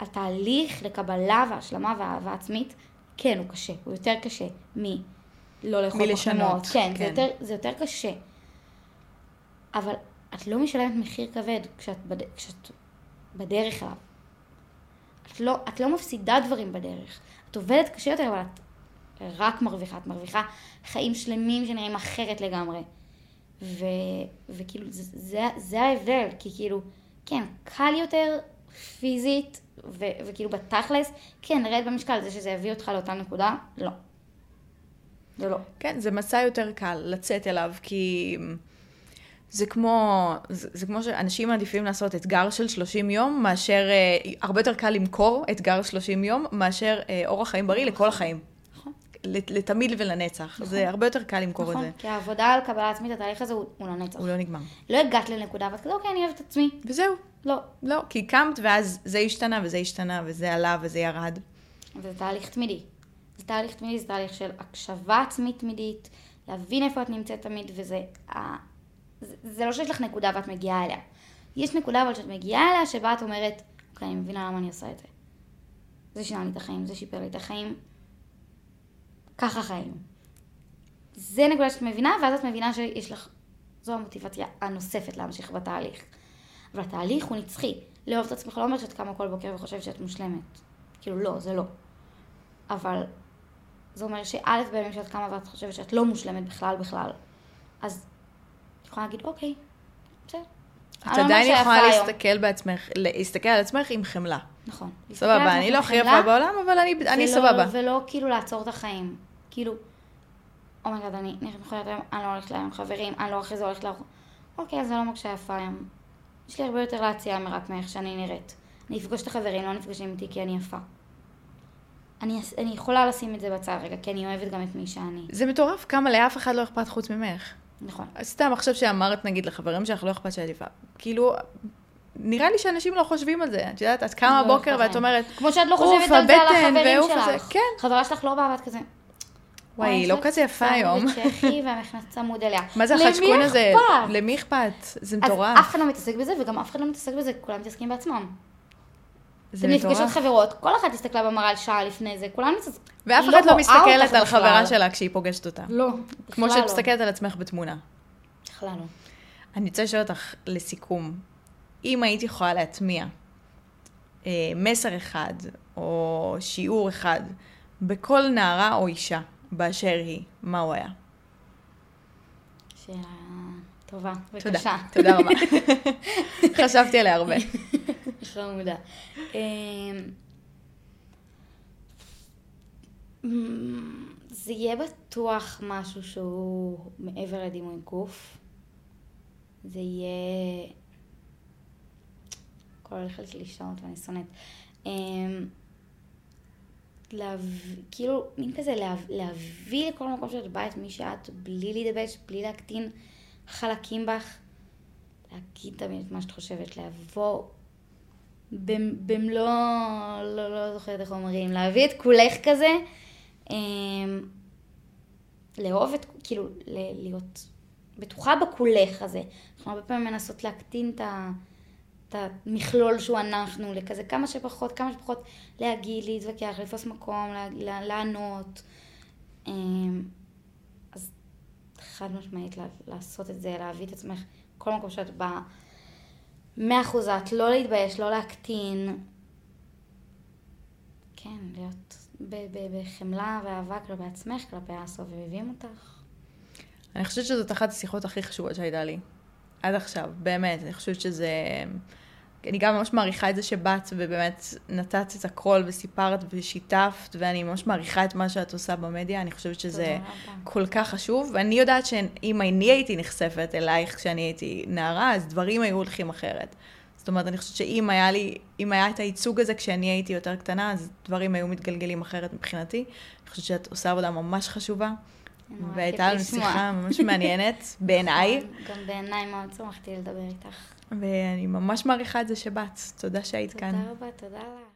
התהליך לקבלה והשלמה ואהבה עצמית, כן, הוא קשה, הוא יותר קשה מלא לאכול מלשנות. כן, כן. זה יותר, זה יותר קשה. אבל את לא משלמת מחיר כבד כשאת, בד... כשאת בדרך אליו. את לא, את לא מפסידה דברים בדרך. את עובדת קשה יותר, אבל את רק מרוויחה. את מרוויחה חיים שלמים שנראים אחרת לגמרי. ו, וכאילו, זה, זה, ההבדל, כי כאילו, כן, קל יותר פיזית, ו, וכאילו בתכלס, כן, נרד במשקל, זה שזה יביא אותך לאותה נקודה, לא. זה לא. כן, זה מסע יותר קל לצאת אליו, כי זה כמו, זה, זה כמו שאנשים מעדיפים לעשות אתגר של 30 יום, מאשר, אה, הרבה יותר קל למכור אתגר 30 יום, מאשר אה, אורח חיים בריא לכל החיים. נכון. לת- לתמיד ולנצח. זה הרבה יותר קל למכור את נכון, זה. כי העבודה על קבלה עצמית, התהליך הזה הוא, הוא לנצח. הוא לא נגמר. לא הגעת לנקודה ואת כזה, אוקיי, אני אוהבת את עצמי. וזהו. לא. לא, כי קמת ואז זה השתנה וזה השתנה וזה עלה וזה ירד. וזה תהליך תמידי. זה תהליך תמידי, זה תהליך של הקשבה עצמית תמידית, להבין איפה את נמצאת תמיד, וזה... ה... זה, זה לא שיש לך נקודה ואת מגיעה אליה. יש נקודה אבל שאת מגיעה אליה, שבה את אומרת, אוקיי, אני מבינה למה אני עושה את זה. זה שינה לי את החיים, זה שיפר לי את החיים. ככה חיים. זה נקודה שאת מבינה, ואז את מבינה שיש לך... זו המוטיבציה הנוספת להמשיך בתהליך. אבל התהליך הוא נצחי. לאהוב את עצמך לא אומר שאת קמה כל בוקר וחושבת שאת מושלמת. כאילו, לא, זה לא. אבל זה אומר שא' בימים שאת קמה ואת חושבת שאת לא מושלמת בכלל בכלל, אז את יכולה להגיד, אוקיי, בסדר. את לא עדיין יכולה יפה היום." להסתכל בעצמך, להסתכל על עצמך עם חמלה. נכון. להסתכל סבבה, אני לא הכי יפה בעולם, אבל אני אני ולא- סבבה. ולא כאילו לעצור את החיים. כאילו, אומייגד, אני נראית מכונית היום, אני לא הולכת להיום חברים, אני לא אחרי זה הולכת לארוחת. אוקיי, אז אני לא מרגישה יפה היום. יש לי הרבה יותר להציע רק מאיך שאני נראית. אני אפגוש את החברים, לא נפגשים איתי כי אני יפה. אני, אני יכולה לשים את זה בצד רגע, כי אני אוהבת גם את מי שאני. זה מטורף כמה לאף אחד לא אכפת חוץ ממך. נכון. סתם עכשיו שאמרת נגיד לחברים שלך לא אכפת שאת יפה. כאילו, נראה לי שאנשים לא חושבים על זה. את יודעת, את קמה לא בבוקר אכפת ואת להם. אומרת, כמו שאת לא "אוף, חושבת על זה על החברים ואוף, זה." שלך. כן. חברה שלך לא באה ואת כזה... וואי, "וואי, היא לא כזה יפה היום. צ'כי והמכנס צמוד אליה. מה זה החשקון הזה? למי אכפת? זה אז מטורף. אף אחד לא מתעסק בזה, וגם אף אחד לא מתעסק בזה, כולם מתעסקים בעצמם. זה אתם נפגשות מטורף. חברות, כל אחת הסתכלה במראה שעה לפני זה, כולם מתעסקים. ואף אחד לא רואה מסתכלת על. חברה שלה כשהיא פוגשת אותה. לא, כמו שאת לא. מסתכלת על עצמך בתמונה. בכלל לא. אני רוצה לשאול אותך לסיכום, אם היית יכולה להטמיע אה, מסר אחד או שיעור אחד בכל נערה או אישה באשר היא, מה הוא היה? שאלה טובה תודה, וקשה. תודה רבה. חשבתי עליה הרבה. חמודה. אמ, אמ, זה יהיה בטוח משהו שהוא מעבר לדימוי גוף. זה יהיה... הולך על קלישאות ואני שונאת. להביא, כאילו, מין כזה להב, להביא לכל מקום שאת באה את מי שאת, בלי להידבש, בלי להקטין חלקים בך. להגיד תמיד את מה שאת חושבת, לבוא במ- במלוא, לא, לא זוכרת איך אומרים, להביא את כולך כזה, אמ, לאהוב את, כאילו, להיות בטוחה בכולך הזה. אנחנו הרבה פעמים מנסות להקטין את ה... את המכלול שהוא אנחנו, לכזה כמה שפחות, כמה שפחות להגיד, להתווכח, לתפוס מקום, לענות. אמ, אז חד משמעית לעשות את זה, להביא את עצמך כל מקום שאת באה. מאה אחוז את, לא להתבייש, לא להקטין. כן, להיות בחמלה ואהבה כלפי עצמך, כלפי הסובבים אותך. אני חושבת שזאת אחת השיחות הכי חשובות שהייתה לי. עד עכשיו, באמת. אני חושבת שזה... אני גם ממש מעריכה את זה שבאת ובאמת נתת את הכל וסיפרת ושיתפת, ואני ממש מעריכה את מה שאת עושה במדיה, אני חושבת שזה כל כך חשוב, ואני יודעת שאם אני הייתי נחשפת אלייך כשאני הייתי נערה, אז דברים היו הולכים אחרת. זאת אומרת, אני חושבת שאם היה לי, אם היה את הייצוג הזה כשאני הייתי יותר קטנה, אז דברים היו מתגלגלים אחרת מבחינתי. אני חושבת שאת עושה עבודה ממש חשובה, והייתה לנו שיחה ממש מעניינת, בעיניי. נכון, גם בעיניי מאוד שמחתי לדבר איתך. ואני ממש מעריכה את זה שבאת. תודה שהיית כאן. תודה רבה, תודה לך.